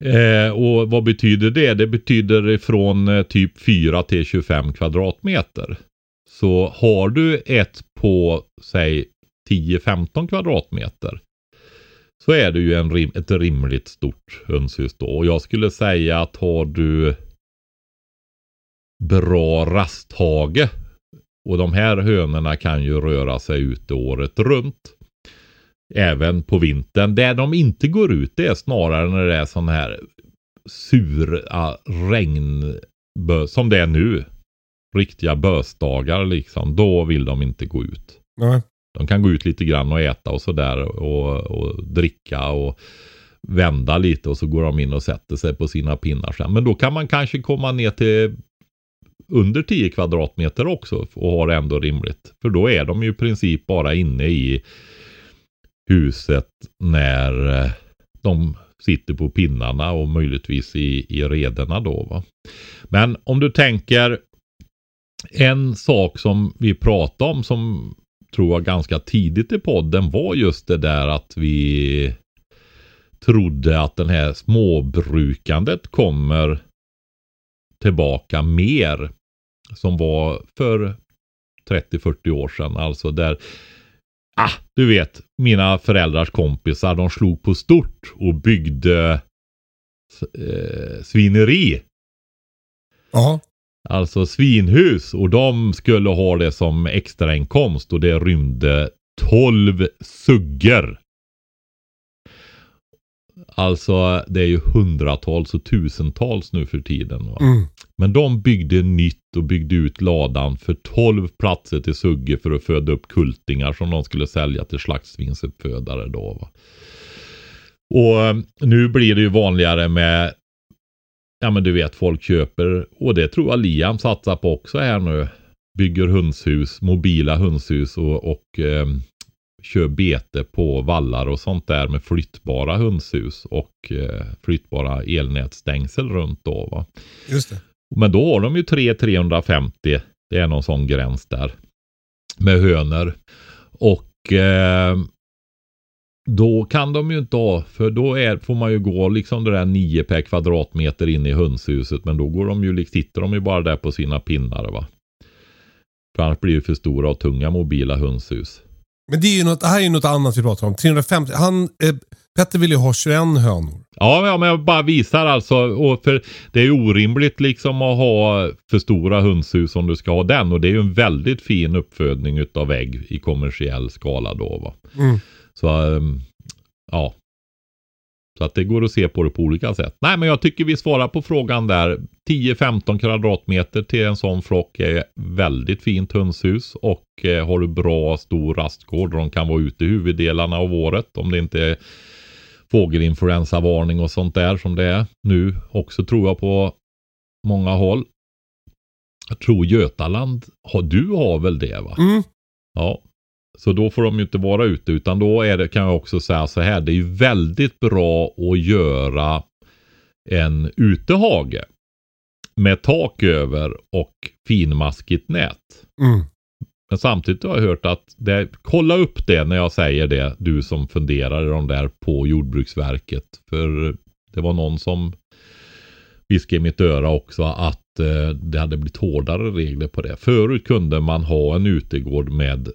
Eh, och vad betyder det? Det betyder från eh, typ 4 till 25 kvadratmeter. Så har du ett på säg 10-15 kvadratmeter så är det ju en rim, ett rimligt stort hönshus då. Och jag skulle säga att har du bra rasthage och de här hönorna kan ju röra sig ute året runt. Även på vintern. Där de inte går ut det är snarare när det är sån här sura ah, regn som det är nu. Riktiga bösdagar liksom. Då vill de inte gå ut. Nej. De kan gå ut lite grann och äta och sådär och, och dricka och vända lite och så går de in och sätter sig på sina pinnar sen. Men då kan man kanske komma ner till under 10 kvadratmeter också och ha det ändå rimligt. För då är de ju i princip bara inne i huset när eh, de sitter på pinnarna och möjligtvis i, i rederna då. Va? Men om du tänker en sak som vi pratade om som tror jag ganska tidigt i podden var just det där att vi trodde att den här småbrukandet kommer tillbaka mer som var för 30-40 år sedan. Alltså där, ah, du vet, mina föräldrars kompisar de slog på stort och byggde eh, svineri. Ja. Alltså svinhus och de skulle ha det som extrainkomst och det rymde 12 suggor. Alltså det är ju hundratals och tusentals nu för tiden. Va? Mm. Men de byggde nytt och byggde ut ladan för 12 platser till Sugge för att föda upp kultingar som de skulle sälja till slaktsvinsuppfödare då. Va? Och eh, nu blir det ju vanligare med Ja men du vet folk köper och det tror jag Liam satsar på också här nu. Bygger hönshus, mobila hönshus och, och eh, kör bete på vallar och sånt där med flyttbara hönshus och eh, flyttbara elnätstängsel runt då. Va? Just det. Men då har de ju 3-350. Det är någon sån gräns där. Med hönor. Och eh, då kan de ju inte ha, för då är, får man ju gå liksom det där 9 per kvadratmeter in i hönshuset. Men då går de ju, sitter de ju bara där på sina pinnar va. För annars blir det för stora och tunga mobila hönshus. Men det, är ju något, det här är ju något annat vi pratar om. 350, han, eh, Petter vill ju ha 21 hönor. Ja, ja, men jag bara visar alltså. Och för det är ju orimligt liksom att ha för stora hönshus om du ska ha den. Och det är ju en väldigt fin uppfödning utav ägg i kommersiell skala då va. Mm. Så um, ja. Så att det går att se på det på olika sätt. Nej men jag tycker vi svarar på frågan där. 10-15 kvadratmeter till en sån flock är väldigt fint hönshus. Och eh, har du bra stor rastgård och de kan vara ute huvuddelarna av året. Om det inte är fågelinfluensavarning och sånt där som det är nu också tror jag på många håll. Jag tror Götaland, har, du har väl det va? Mm. Ja. Så då får de ju inte vara ute utan då är det, kan jag också säga så här, det är ju väldigt bra att göra en utehage med tak över och finmaskigt nät. Mm. Men samtidigt har jag hört att det, kolla upp det när jag säger det, du som funderar de där på Jordbruksverket. För det var någon som viskade i mitt öra också att eh, det hade blivit hårdare regler på det. Förut kunde man ha en utegård med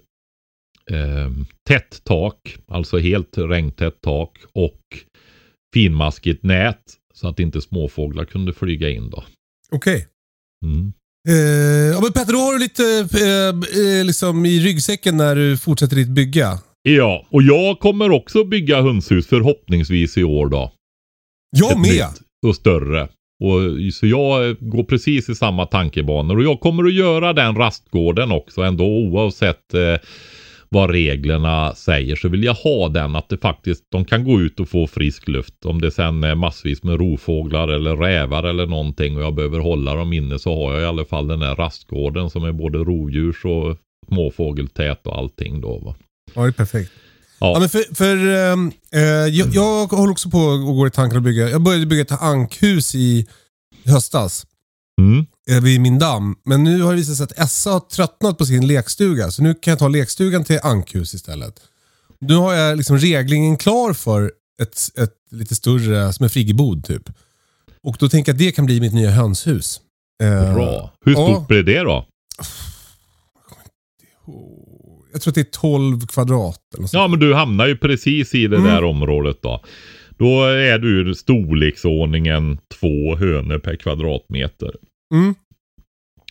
eh, tätt tak, alltså helt regntätt tak och finmaskigt nät så att inte småfåglar kunde flyga in då. Okej. Mm. Eh, ja, men Petter, då har du lite eh, eh, liksom i ryggsäcken när du fortsätter ditt bygga. Ja, och jag kommer också bygga hönshus förhoppningsvis i år då. Jag Ett med. Och större. Och, så jag går precis i samma tankebanor. Och jag kommer att göra den rastgården också ändå oavsett eh, vad reglerna säger. Så vill jag ha den att det faktiskt, de kan gå ut och få frisk luft. Om det sen är massvis med rovfåglar eller rävar eller någonting och jag behöver hålla dem inne så har jag i alla fall den där rastgården som är både rovdjurs och småfågeltät och allting då va. Ja, det är perfekt. Ja. Ja, men för, för, eh, jag, jag håller också på och går i tankar att bygga. Jag började bygga ett ankhus i höstas Mm. vid min damm. Men nu har det visat sig att Essa har tröttnat på sin lekstuga. Så nu kan jag ta lekstugan till ankhus istället. Nu har jag liksom reglingen klar för ett, ett lite större, som en friggebod typ. Och då tänker jag att det kan bli mitt nya hönshus. Eh, Bra. Hur stort blir det då? Jag tror att det är 12 kvadrat. Eller. Ja men du hamnar ju precis i det Mm. där området då. Då är du i storleksordningen två hönor per kvadratmeter. Mm.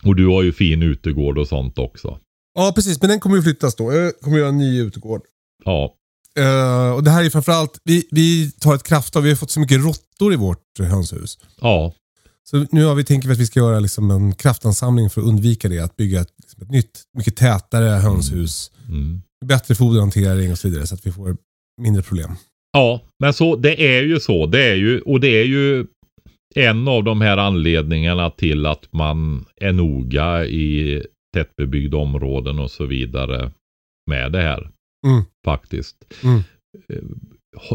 Och du har ju fin utegård och sånt också. Ja, precis. Men den kommer ju flyttas då. Jag kommer göra en ny utegård. Ja. Eh, och det här är framförallt, vi, vi tar ett krafttag. Vi har fått så mycket råttor i vårt hönshus. Ja. Så nu har vi tänkt att vi ska göra liksom en kraftansamling för att undvika det. Att bygga ett, liksom ett nytt, mycket tätare hönshus. Mm. Bättre foderhantering och så vidare så att vi får mindre problem. Ja, men så det är ju så. Det är ju, och det är ju en av de här anledningarna till att man är noga i tättbebyggda områden och så vidare med det här. Mm. Faktiskt. Mm.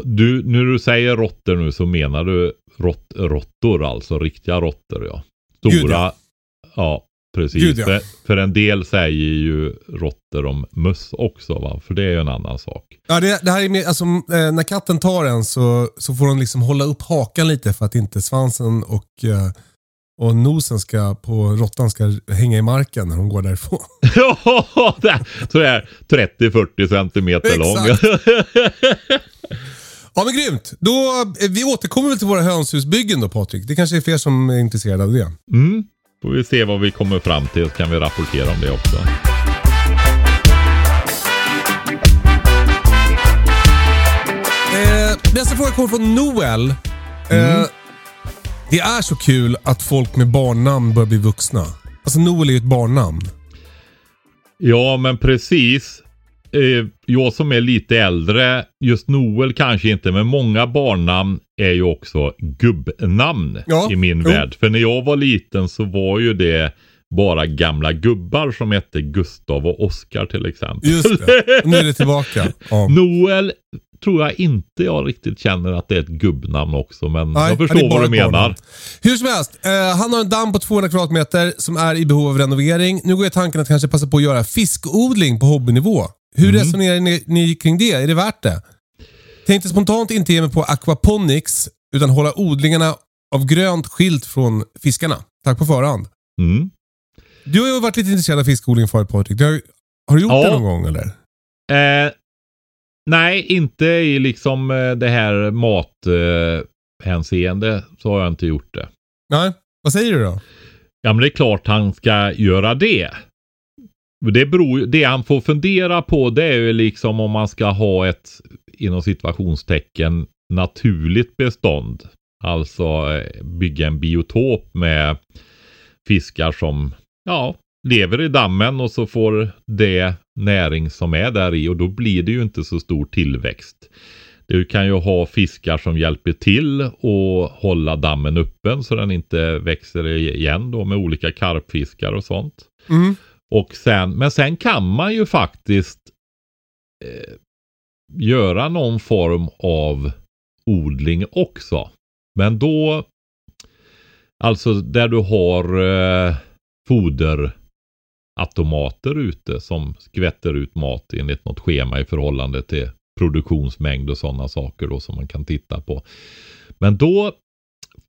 Du, när du säger råttor nu så menar du rott, råttor, alltså riktiga råttor ja. Stora. Gud, ja. ja. Precis. Gud, ja. För, för en del säger ju råttor om möss också va. För det är ju en annan sak. Ja, det, det här är mer, alltså, eh, när katten tar en så, så får hon liksom hålla upp hakan lite för att inte svansen och, eh, och nosen ska, på råttan ska hänga i marken när hon går därifrån. Ja, det är- så det är 30-40 centimeter lång. Ja men grymt. Då, eh, vi återkommer väl till våra hönshusbyggen då Patrik. Det kanske är fler som är intresserade av det. mm. Får vi se vad vi kommer fram till så kan vi rapportera om det också. Eh, nästa fråga kommer från Noel. Eh, det är så kul att folk med barnnamn börjar bli vuxna. Alltså Noel är ju ett barnnamn. Ja, men precis. Eh, jag som är lite äldre, just Noel kanske inte, men många barnnamn är ju också gubbnamn Ja, i min jo. värld. För när jag var liten så var ju det bara gamla gubbar som hette Gustav och Oskar till exempel. Just det. Nu är det tillbaka. Ja. Noel tror jag inte jag riktigt känner att det är ett gubbnamn också, men Nej, jag förstår vad du menar. Hur som helst, eh, han har en damm på 200 kvadratmeter som är i behov av renovering. Nu går jag tanken att kanske passa på att göra fiskodling på hobbynivå. Hur Mm. resonerar ni, ni kring det? Är det värt det? Tänkte spontant inte ge mig på aquaponics utan hålla odlingarna av grönt skilt från fiskarna. Tack på förhand. Mm. Du har ju varit lite intresserad av fiskodling förut Patrik. Du har, har du gjort Ja. det någon gång eller? Eh, nej, inte i liksom eh, det här mathänseende eh, så har jag inte gjort det. Nej, vad säger du då? Ja, men det är klart han ska göra det. Det, beror, det han får fundera på det är ju liksom om man ska ha ett inom situationstecken naturligt bestånd. Alltså eh, bygga en biotop med fiskar som ja, lever i dammen och så får det näring som är där i och då blir det ju inte så stor tillväxt. Du kan ju ha fiskar som hjälper till och hålla dammen öppen så den inte växer igen då med olika karpfiskar och sånt. Mm. Och sen, men sen kan man ju faktiskt eh, göra någon form av odling också. Men då, alltså där du har eh, foderautomater ute som skvätter ut mat enligt något schema i förhållande till produktionsmängd och sådana saker då som man kan titta på. Men då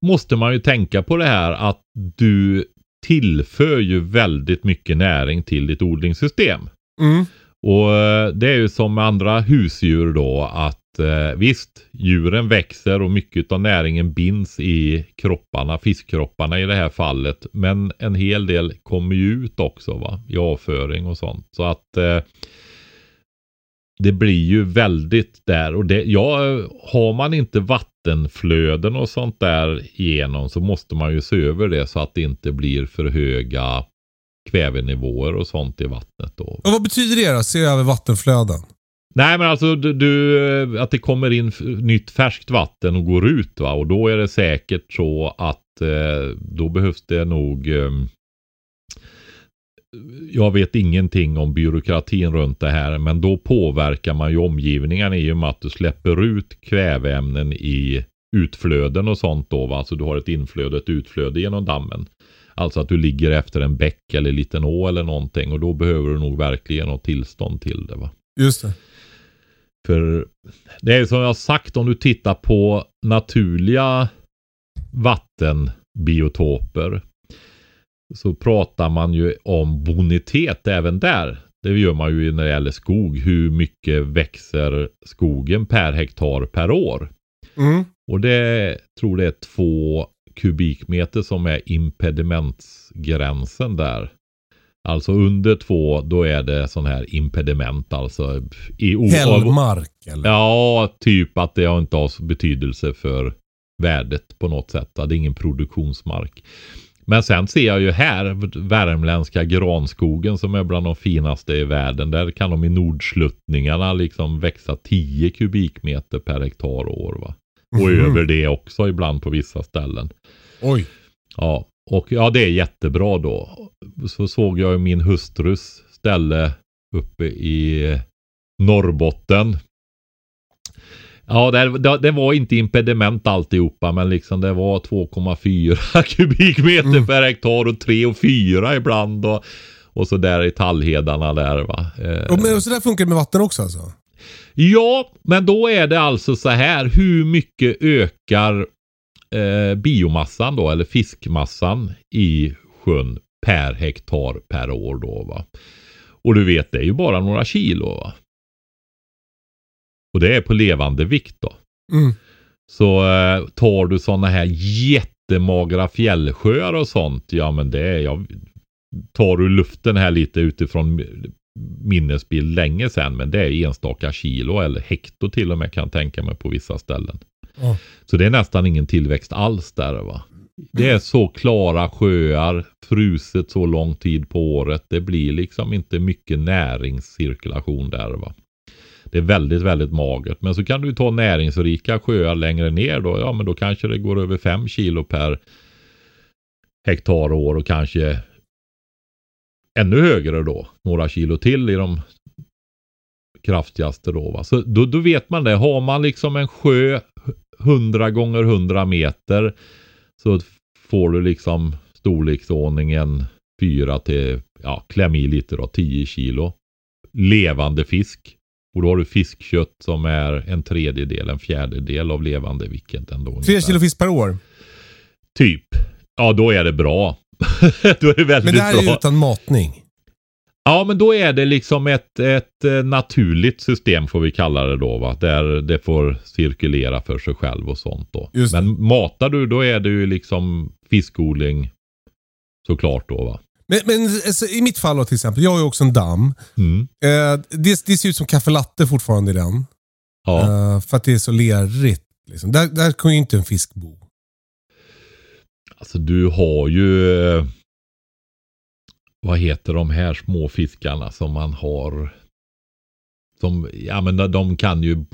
måste man ju tänka på det här att du tillför ju väldigt mycket näring till ditt odlingssystem. Mm. Och eh, det är ju som med andra husdjur då att eh, visst, djuren växer och mycket av näringen binds i kropparna, fiskkropparna i det här fallet. Men en hel del kommer ju ut också va, i avföring och sånt. Så att eh, det blir ju väldigt där och det, ja, har man inte vattenflöden och sånt där igenom så måste man ju se över det så att det inte blir för höga kvävenivåer och sånt i vattnet då. Och vad betyder det då? Se över vattenflöden? Nej men alltså du, du, att det kommer in nytt färskt vatten och går ut va och då är det säkert så att eh, då behövs det nog eh, jag vet ingenting om byråkratin runt det här men då påverkar man ju omgivningen i och med att du släpper ut kväveämnen i utflöden och sånt då va. Alltså du har ett inflöde ett utflöde genom dammen. Alltså att du ligger efter en bäck eller liten å eller någonting och då behöver du nog verkligen något tillstånd till det va. Just det. För det är som jag sagt om du tittar på naturliga vattenbiotoper så pratar man ju om bonitet även där. Det gör man ju när det gäller skog. Hur mycket växer skogen per hektar per år? Mm. Och det tror det är två kubikmeter som är impedimentsgränsen där. Alltså under två, då är det sån här impediment alltså. I Hällmark eller? Ja, typ att det inte har så betydelse för värdet på något sätt. Det är ingen produktionsmark. Men sen ser jag ju här värmländska granskogen som är bland de finaste i världen. Där kan de i nordsluttningarna liksom växa 10 kubikmeter per hektar och år. Va? Och Mhm. över det också ibland på vissa ställen. Oj. Ja, och ja det är jättebra då. Så såg jag ju min hustrus ställe uppe i Norrbotten. Ja, det, det, var inte impediment alltihopa, men liksom det var 2,4 kubikmeter Mm. per hektar och 3 och 4 ibland. Och, och så där i tallhedarna där va. Eh, Och, men, och så där funkar det med vatten också alltså? Ja, men då är det alltså så här. Hur mycket ökar eh, biomassan då, eller fiskmassan i sjön per hektar per år då va? Och du vet, det är ju bara några kilo va? Och det är på levande vikt då. Mm. Så eh, tar du sådana här jättemagra fjällsjöar och sånt, ja men det är, jag tar du luften här lite utifrån minnesbild länge sedan, men det är enstaka kilo eller hekto till och med kan jag tänka mig på vissa ställen. Ja. Så det är nästan ingen tillväxt alls där va. Det är så klara sjöar, fruset så lång tid på året. Det blir liksom inte mycket näringscirkulation där va. Det är väldigt, väldigt magert. Men så kan du ta näringsrika sjöar längre ner då. Ja, men då kanske det går över 5 kilo per hektar år och kanske ännu högre då. Några kilo till i de kraftigaste då. Va? Så då, då vet man det. Har man liksom en sjö 100 gånger 100 meter så får du liksom storleksordningen 4 till, ja, kläm i lite då, 10 kilo levande fisk. Och då har du fiskkött som är en tredjedel, en fjärdedel av levande vilket ändå. Tre kilo fisk per år. Typ. Ja, då är det bra. då är det väldigt Men det här är bra. ju utan matning. Ja, men då är det liksom ett, ett eh, naturligt system får vi kalla det då. Va? Där det får cirkulera för sig själv och sånt då. Just men matar du, då är det ju liksom fiskodling såklart då va. Men, men alltså, i mitt fall då, till exempel, jag har ju också en damm. Mm. Eh, det, det ser ut som kaffelatte fortfarande i den. Ja. Eh, för att det är så lerigt. Liksom. Där, där kan ju inte en fisk bo. Alltså du har ju eh, vad heter de här små fiskarna som man har som, ja men de kan ju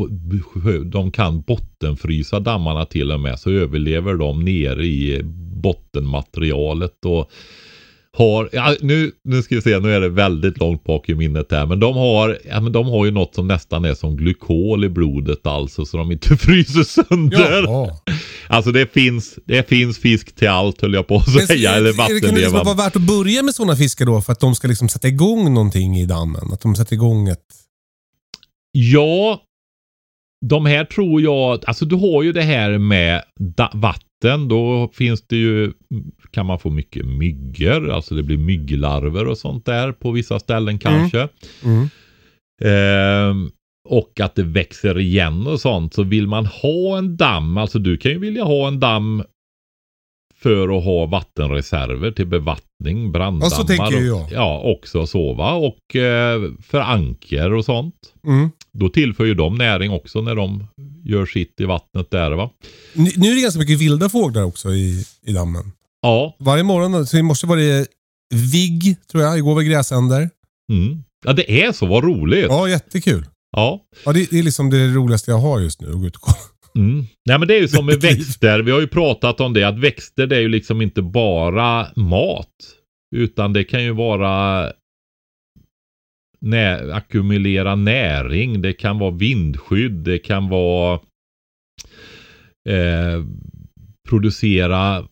de kan bottenfrysa dammarna till och med så överlever de nere i bottenmaterialet och har, ja, nu, nu ska vi se, nu är det väldigt långt bak i minnet här, men de har, ja, men de har ju något som nästan är som glykol i blodet alltså, så de inte fryser sönder. Jaha. Alltså det finns, det finns fisk till allt höll jag på att Men, säga. eller är det- kan liksom vattenlevande. vara värt att börja med sådana fiskar då för att de ska liksom sätta igång någonting i dammen? Att de sätter igång ett... Ja, de här tror jag, alltså du har ju det här med da- vatten. Då finns det ju, kan man få mycket myggor, alltså det blir mygglarver och sånt där på vissa ställen kanske. Mm. Ehm, och att det växer igen och sånt. Så vill man ha en damm, alltså du kan ju vilja ha en damm för att ha vattenreserver till bevattning, branddammar. Ja, så tänker jag. och- Ja, också så va. Och eh, för anker och sånt. Mm. Då tillför ju de näring också när de gör sitt i vattnet där va. Nu nu är det ganska mycket vilda fåglar också i, i dammen. Ja, Varje morgon, så i morse var det vigg, tror jag. Igår var det gräsänder. mm. ja det är så, vad roligt. Ja, jättekul. Ja. Ja, det, det är liksom det roligaste jag har just nu, att gå ut och kolla. Mm. Nej men det är ju som med växter. Vi har ju pratat om det att växter det är ju liksom inte bara mat. Utan det kan ju vara nä- ackumulera näring. Det kan vara vindskydd. Det kan vara eh, producera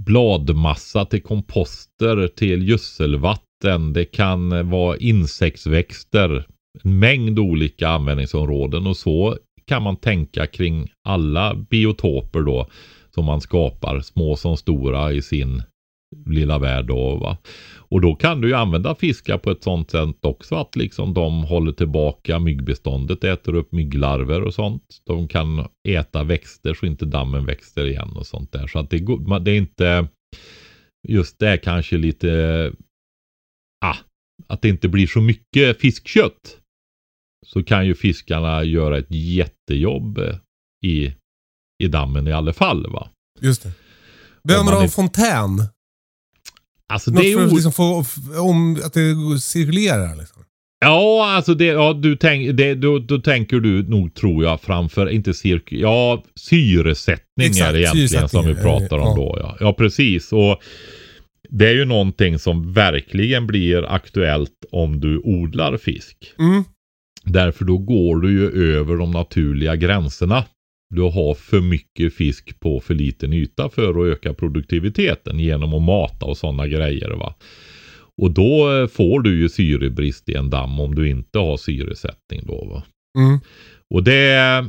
bladmassa till komposter, till gödselvatten. Det kan vara insektsväxter. en mängd olika användningsområden och så kan man tänka kring alla biotoper då som man skapar, små som stora i sin lilla värld då. Va? Och då kan du ju använda fiskar på ett sånt sätt också att liksom de håller tillbaka myggbeståndet, äter upp mygglarver och sånt. De kan äta växter så inte dammen växer igen och sånt där. Så att det, det är inte just det kanske lite, ah, att det inte blir så mycket fiskkött. Så kan ju fiskarna göra ett jättejobb i, i dammen i alla fall va. Just det. Behöver man ha en fontän? Alltså Något det är för att, liksom få, om, att det cirkulerar liksom. Ja, alltså det, ja, du tänk, det, då, då tänker du nog tror jag framför, inte cirk, ja syresättning Exakt, är det egentligen syresättning, som vi pratar om ja. då. Ja. ja, precis. Och det är ju någonting som verkligen blir aktuellt om du odlar fisk. Mm. Därför då går du ju över de naturliga gränserna. Du har för mycket fisk på för liten yta för att öka produktiviteten genom att mata och sådana grejer. va. Och då eh, får du ju syrebrist i en damm om du inte har syresättning då. Va? Mm. Och det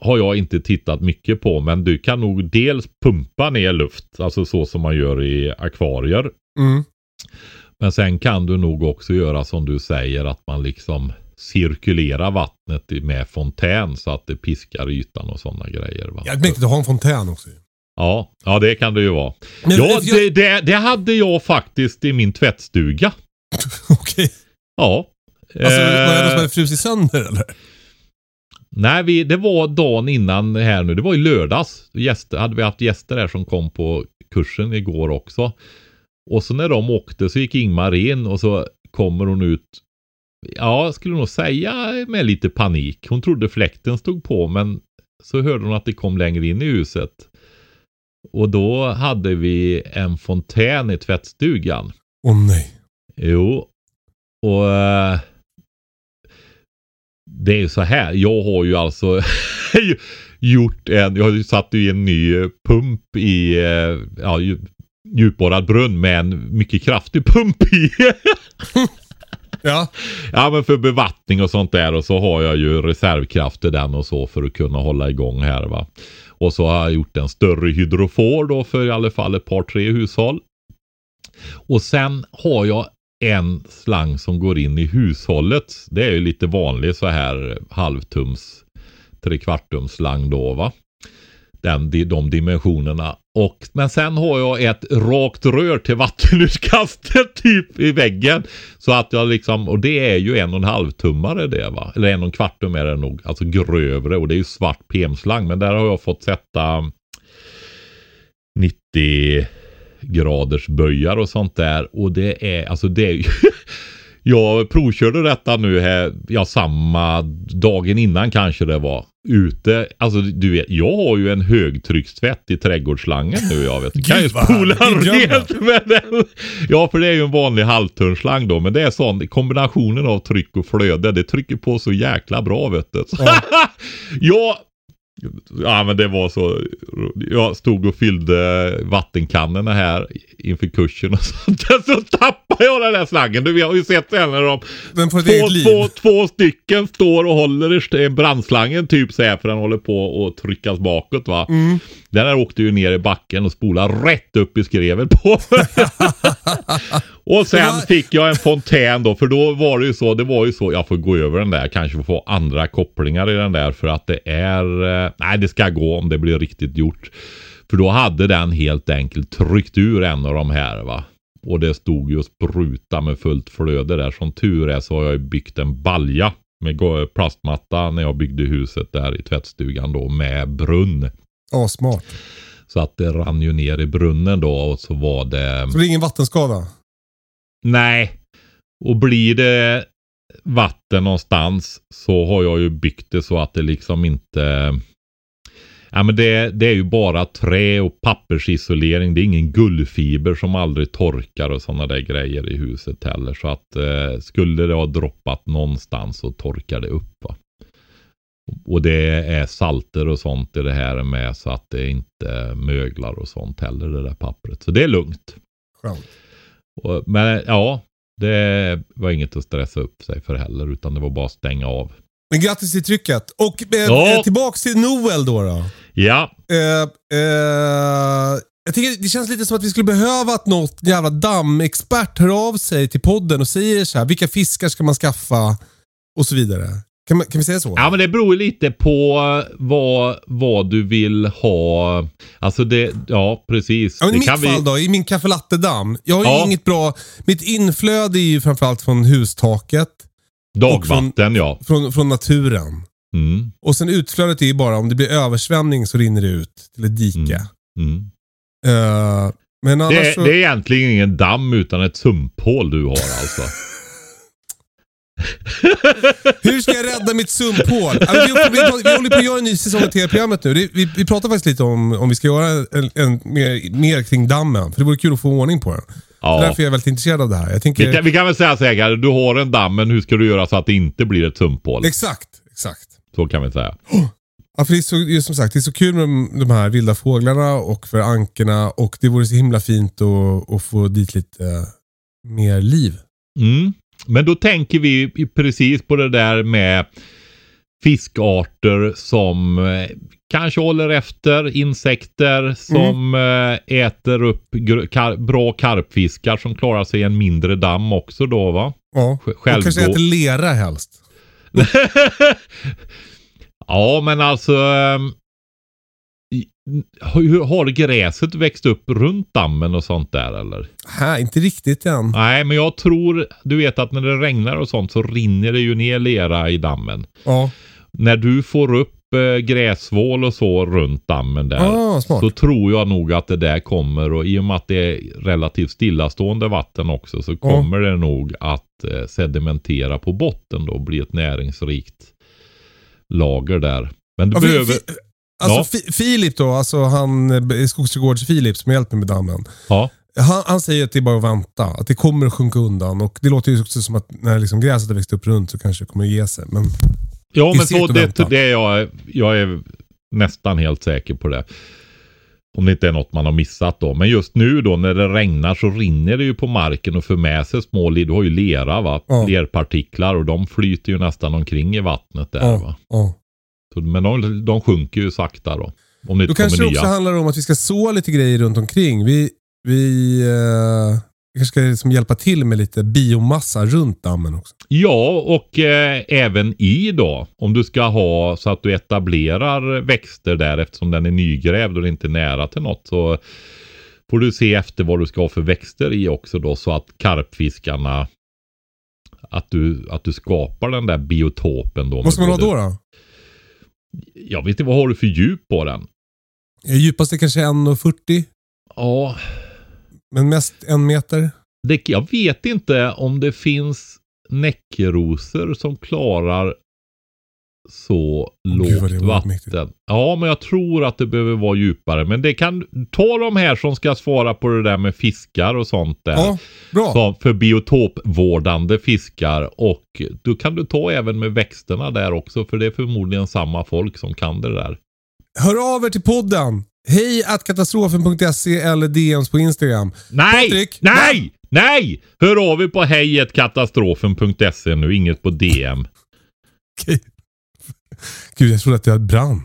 har jag inte tittat mycket på men du kan nog dels pumpa ner luft, alltså så som man gör i akvarier. Mm. Men sen kan du nog också göra som du säger att man liksom cirkulerar vattnet med fontän så att det piskar ytan och sådana grejer. Va? Är mäktigt att ha en fontän också. Ja, ja, det kan det ju vara. Men- ja, jag- det, det, det hade jag faktiskt i min tvättstuga. Okej. Ja. Alltså, var det någon som Eh, hade frusit sönder eller? nej, vi, det var dagen innan här nu. Det var i lördags. Gäster, hade vi haft gäster här som kom på kursen igår också. Och så när de åkte så gick Ingmar in och så kommer hon ut. Ja, skulle nog säga med lite panik. Hon trodde fläkten stod på men så hörde hon att det kom längre in i huset. Och då hade vi en fontän i tvättstugan. Åh nej. Jo. Och eh, det är ju så här. Jag har ju alltså gjort en, jag har ju satt i en ny pump i eh, ja, dju- djupborrad brunn med en mycket kraftig pump i. Ja. ja men för bevattning och sånt där och så har jag ju reservkraft till den och så för att kunna hålla igång här va. Och så har jag gjort en större hydrofor då för i alla fall ett par tre hushåll. Och sen har jag en slang som går in i hushållet. Det är ju lite vanlig så här halvtums, trekvartums slang då va. Den, de, dimensionerna. Och, men sen har jag ett rakt rör till vattenutkastet typ i väggen. Så att jag liksom, och det är ju en och en halv tummare det va. Eller en och en kvart tum är det nog. Alltså grövre och det är ju svart PM-slang. Men där har jag fått sätta 90 graders böjar och sånt där. Och det är, alltså det är ju Jag provkörde detta nu här, ja samma dagen innan kanske det var. Ute, alltså du vet, jag har ju en högtryckstvätt i trädgårdsslangen nu jag vet. Kan ju spola rent med den. Ja för det är ju en vanlig halvtunnslang då. Men det är sån kombinationen av tryck och flöde. Det trycker på så jäkla bra vet du. ja, Ja men det var så. Jag stod och fyllde vattenkannorna här inför kursen och sånt. Så tappade jag den där slangen. Du har ju sett det här när de Den får två, två, två stycken står och håller i brandslangen typ så här för den håller på att tryckas bakåt va. Mm. Den här åkte ju ner i backen och spolade rätt upp i skrevet på Och sen fick jag en fontän då, för då var det ju så, det var ju så, jag får gå över den där, kanske få andra kopplingar i den där för att det är, eh, nej det ska gå om det blir riktigt gjort. För då hade den helt enkelt tryckt ur en av de här va. Och det stod ju och spruta med fullt flöde där. Som tur är så har jag ju byggt en balja med plastmatta när jag byggde huset där i tvättstugan då med brunn. Ja, smart. Så att det rann ju ner i brunnen då och så var det... Så det är ingen vattenskada? Nej. Och blir det vatten någonstans så har jag ju byggt det så att det liksom inte... Ja men det, det är ju bara trä och pappersisolering. Det är ingen gullfiber som aldrig torkar och sådana där grejer i huset heller. Så att eh, skulle det ha droppat någonstans så torkar det upp. Va? Och det är salter och sånt i det här med så att det inte möglar och sånt heller det där pappret. Så det är lugnt. Skönt. Och, men ja, Det var inget att stressa upp sig för heller, utan det var bara att stänga av. Men grattis till trycket. Och eh, Ja. eh, tillbaks till Noel då. då. Ja, Eh, eh, jag tycker det känns lite som att vi skulle behöva att något jävla dammexpert hör av sig till podden och säger så här, vilka fiskar ska man skaffa och så vidare. Kan, man, kan vi säga så? Ja men det beror ju lite på vad, vad du vill ha. Alltså det, ja precis. Ja, men I mitt kan vi- fall då, i min kaffelatte-damm. Jag har ju Ja. inget bra... Mitt inflöde är ju framförallt från hustaket. Dagvatten ja. Från, från naturen. Mm, Och sen utflödet är ju bara om det blir översvämning så rinner det ut till ett dike. mm. Eh, men annars Det, så... det är egentligen ingen damm utan ett sumphål du har alltså. Hur ska jag rädda mitt sumphål? Men vi, vi, vi håller på att göra en ny säsong av TV-programmet nu. Det, vi, vi pratar faktiskt lite om om vi ska göra en, en, mer, mer kring dammen. För det vore kul att få ordning på den. Ja. Därför är jag väldigt intresserad av det här. Jag tänker... Vi kan, vi kan väl säga så här, du har en damm men hur ska du göra så att det inte blir ett sumphål? Exakt, exakt. Så kan vi säga. Ja, för det är så, det är som sagt, det är så kul med de- de här vilda fåglarna och för ankorna och det vore så himla fint att, att få dit lite eh, mer liv. Mm. Men då tänker vi precis på det där med fiskarter som eh, kanske håller efter insekter som eh, äter upp kar- bra karpfiskar som klarar sig i en mindre damm också då va? Ja, Sj- och kanske självgå- äter lera helst. ja men alltså ehm, hur har gräset växt upp runt dammen och sånt där eller? Här, inte riktigt än. Nej men jag tror, du vet att när det regnar och sånt så rinner det ju ner lera i dammen. Ja, när du får upp eh, gräsvål och så runt dammen där. ah, smart. så tror jag nog att det där kommer och i och med att det är relativt stillastående vatten också så kommer det nog att eh, sedimentera på botten då och bli ett näringsrikt lager där. Men du Ja, behöver... fi- alltså Ja. Fi- Filip då, alltså han eh, Skogsträdgårds Filip som hjälper med dammen. Ja. Han, han säger att det är bara att vänta. Att det kommer att sjunka undan. Och det låter ju också som att när liksom gräset har växt upp runt så kanske det kommer att ge sig. Men Ja men så det, det är jag, jag är nästan helt säker på det. Om det inte är något man har missat då. Men just nu då när det regnar så rinner det ju på marken och för med sig små, du har ju lera va, Ja. lerpartiklar och de flyter ju nästan omkring i vattnet där va. ja. Så, men de, de sjunker ju sakta då. Om det Då kanske det också handlar om att vi ska så lite grejer runt omkring. Vi, vi eh, kanske ska liksom hjälpa till med lite biomassa runt dammen också. Ja, och eh, även i då. Om du ska ha så att du etablerar växter där eftersom den är nygrävd och inte är nära till något. Så får du se efter vad du ska ha för växter i också då så att karpfiskarna att du, att du skapar den där biotopen då. Vad ska man ha då? då? Jag vet inte, vad har du för djup på den? Eh, Djupaste kanske 1,40 Ja, men mest en meter. det, jag vet inte om det finns näckrosor som klarar så det lågt vatten. mäktigt. Ja, men jag tror att det behöver vara djupare. Men det kan ta de här som ska svara på det där med fiskar och sånt där. Ja, bra. Som för biotopvårdande fiskar. Och då kan du ta även med växterna där också. För det är förmodligen samma folk som kan det där. Hör av er till podden. Hej katastrofen.se eller DMs på Instagram. Nej! Patrik, nej! Nej! Hör av er på hejetkatastrofen.se nu, inget på DM. Okej. Gud, jag trodde att jag brann.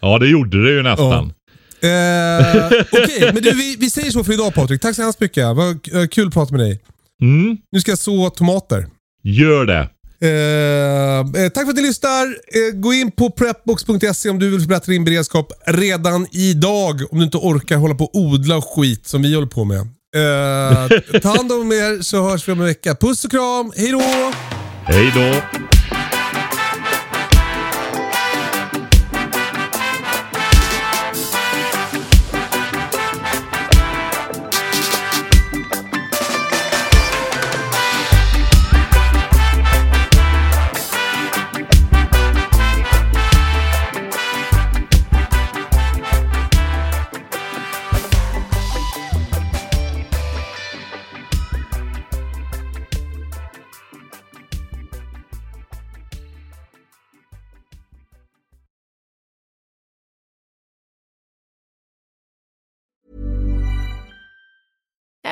Ja, det gjorde det ju nästan. Eh, Okej, men du, vi, vi säger så för idag Patrik. Tack så hemskt mycket. Vad eh, kul att prata med dig. Mm, Nu ska jag så tomater. gör det. Eh, eh, tack för att ni lyssnar. Eh, gå in på prepbox.se om du vill förbättra din beredskap redan idag. Om du inte orkar hålla på och odla skit som vi håller på med. Eh, ta hand om er så hörs vi om en vecka. Puss och kram. Hej då! Hej då.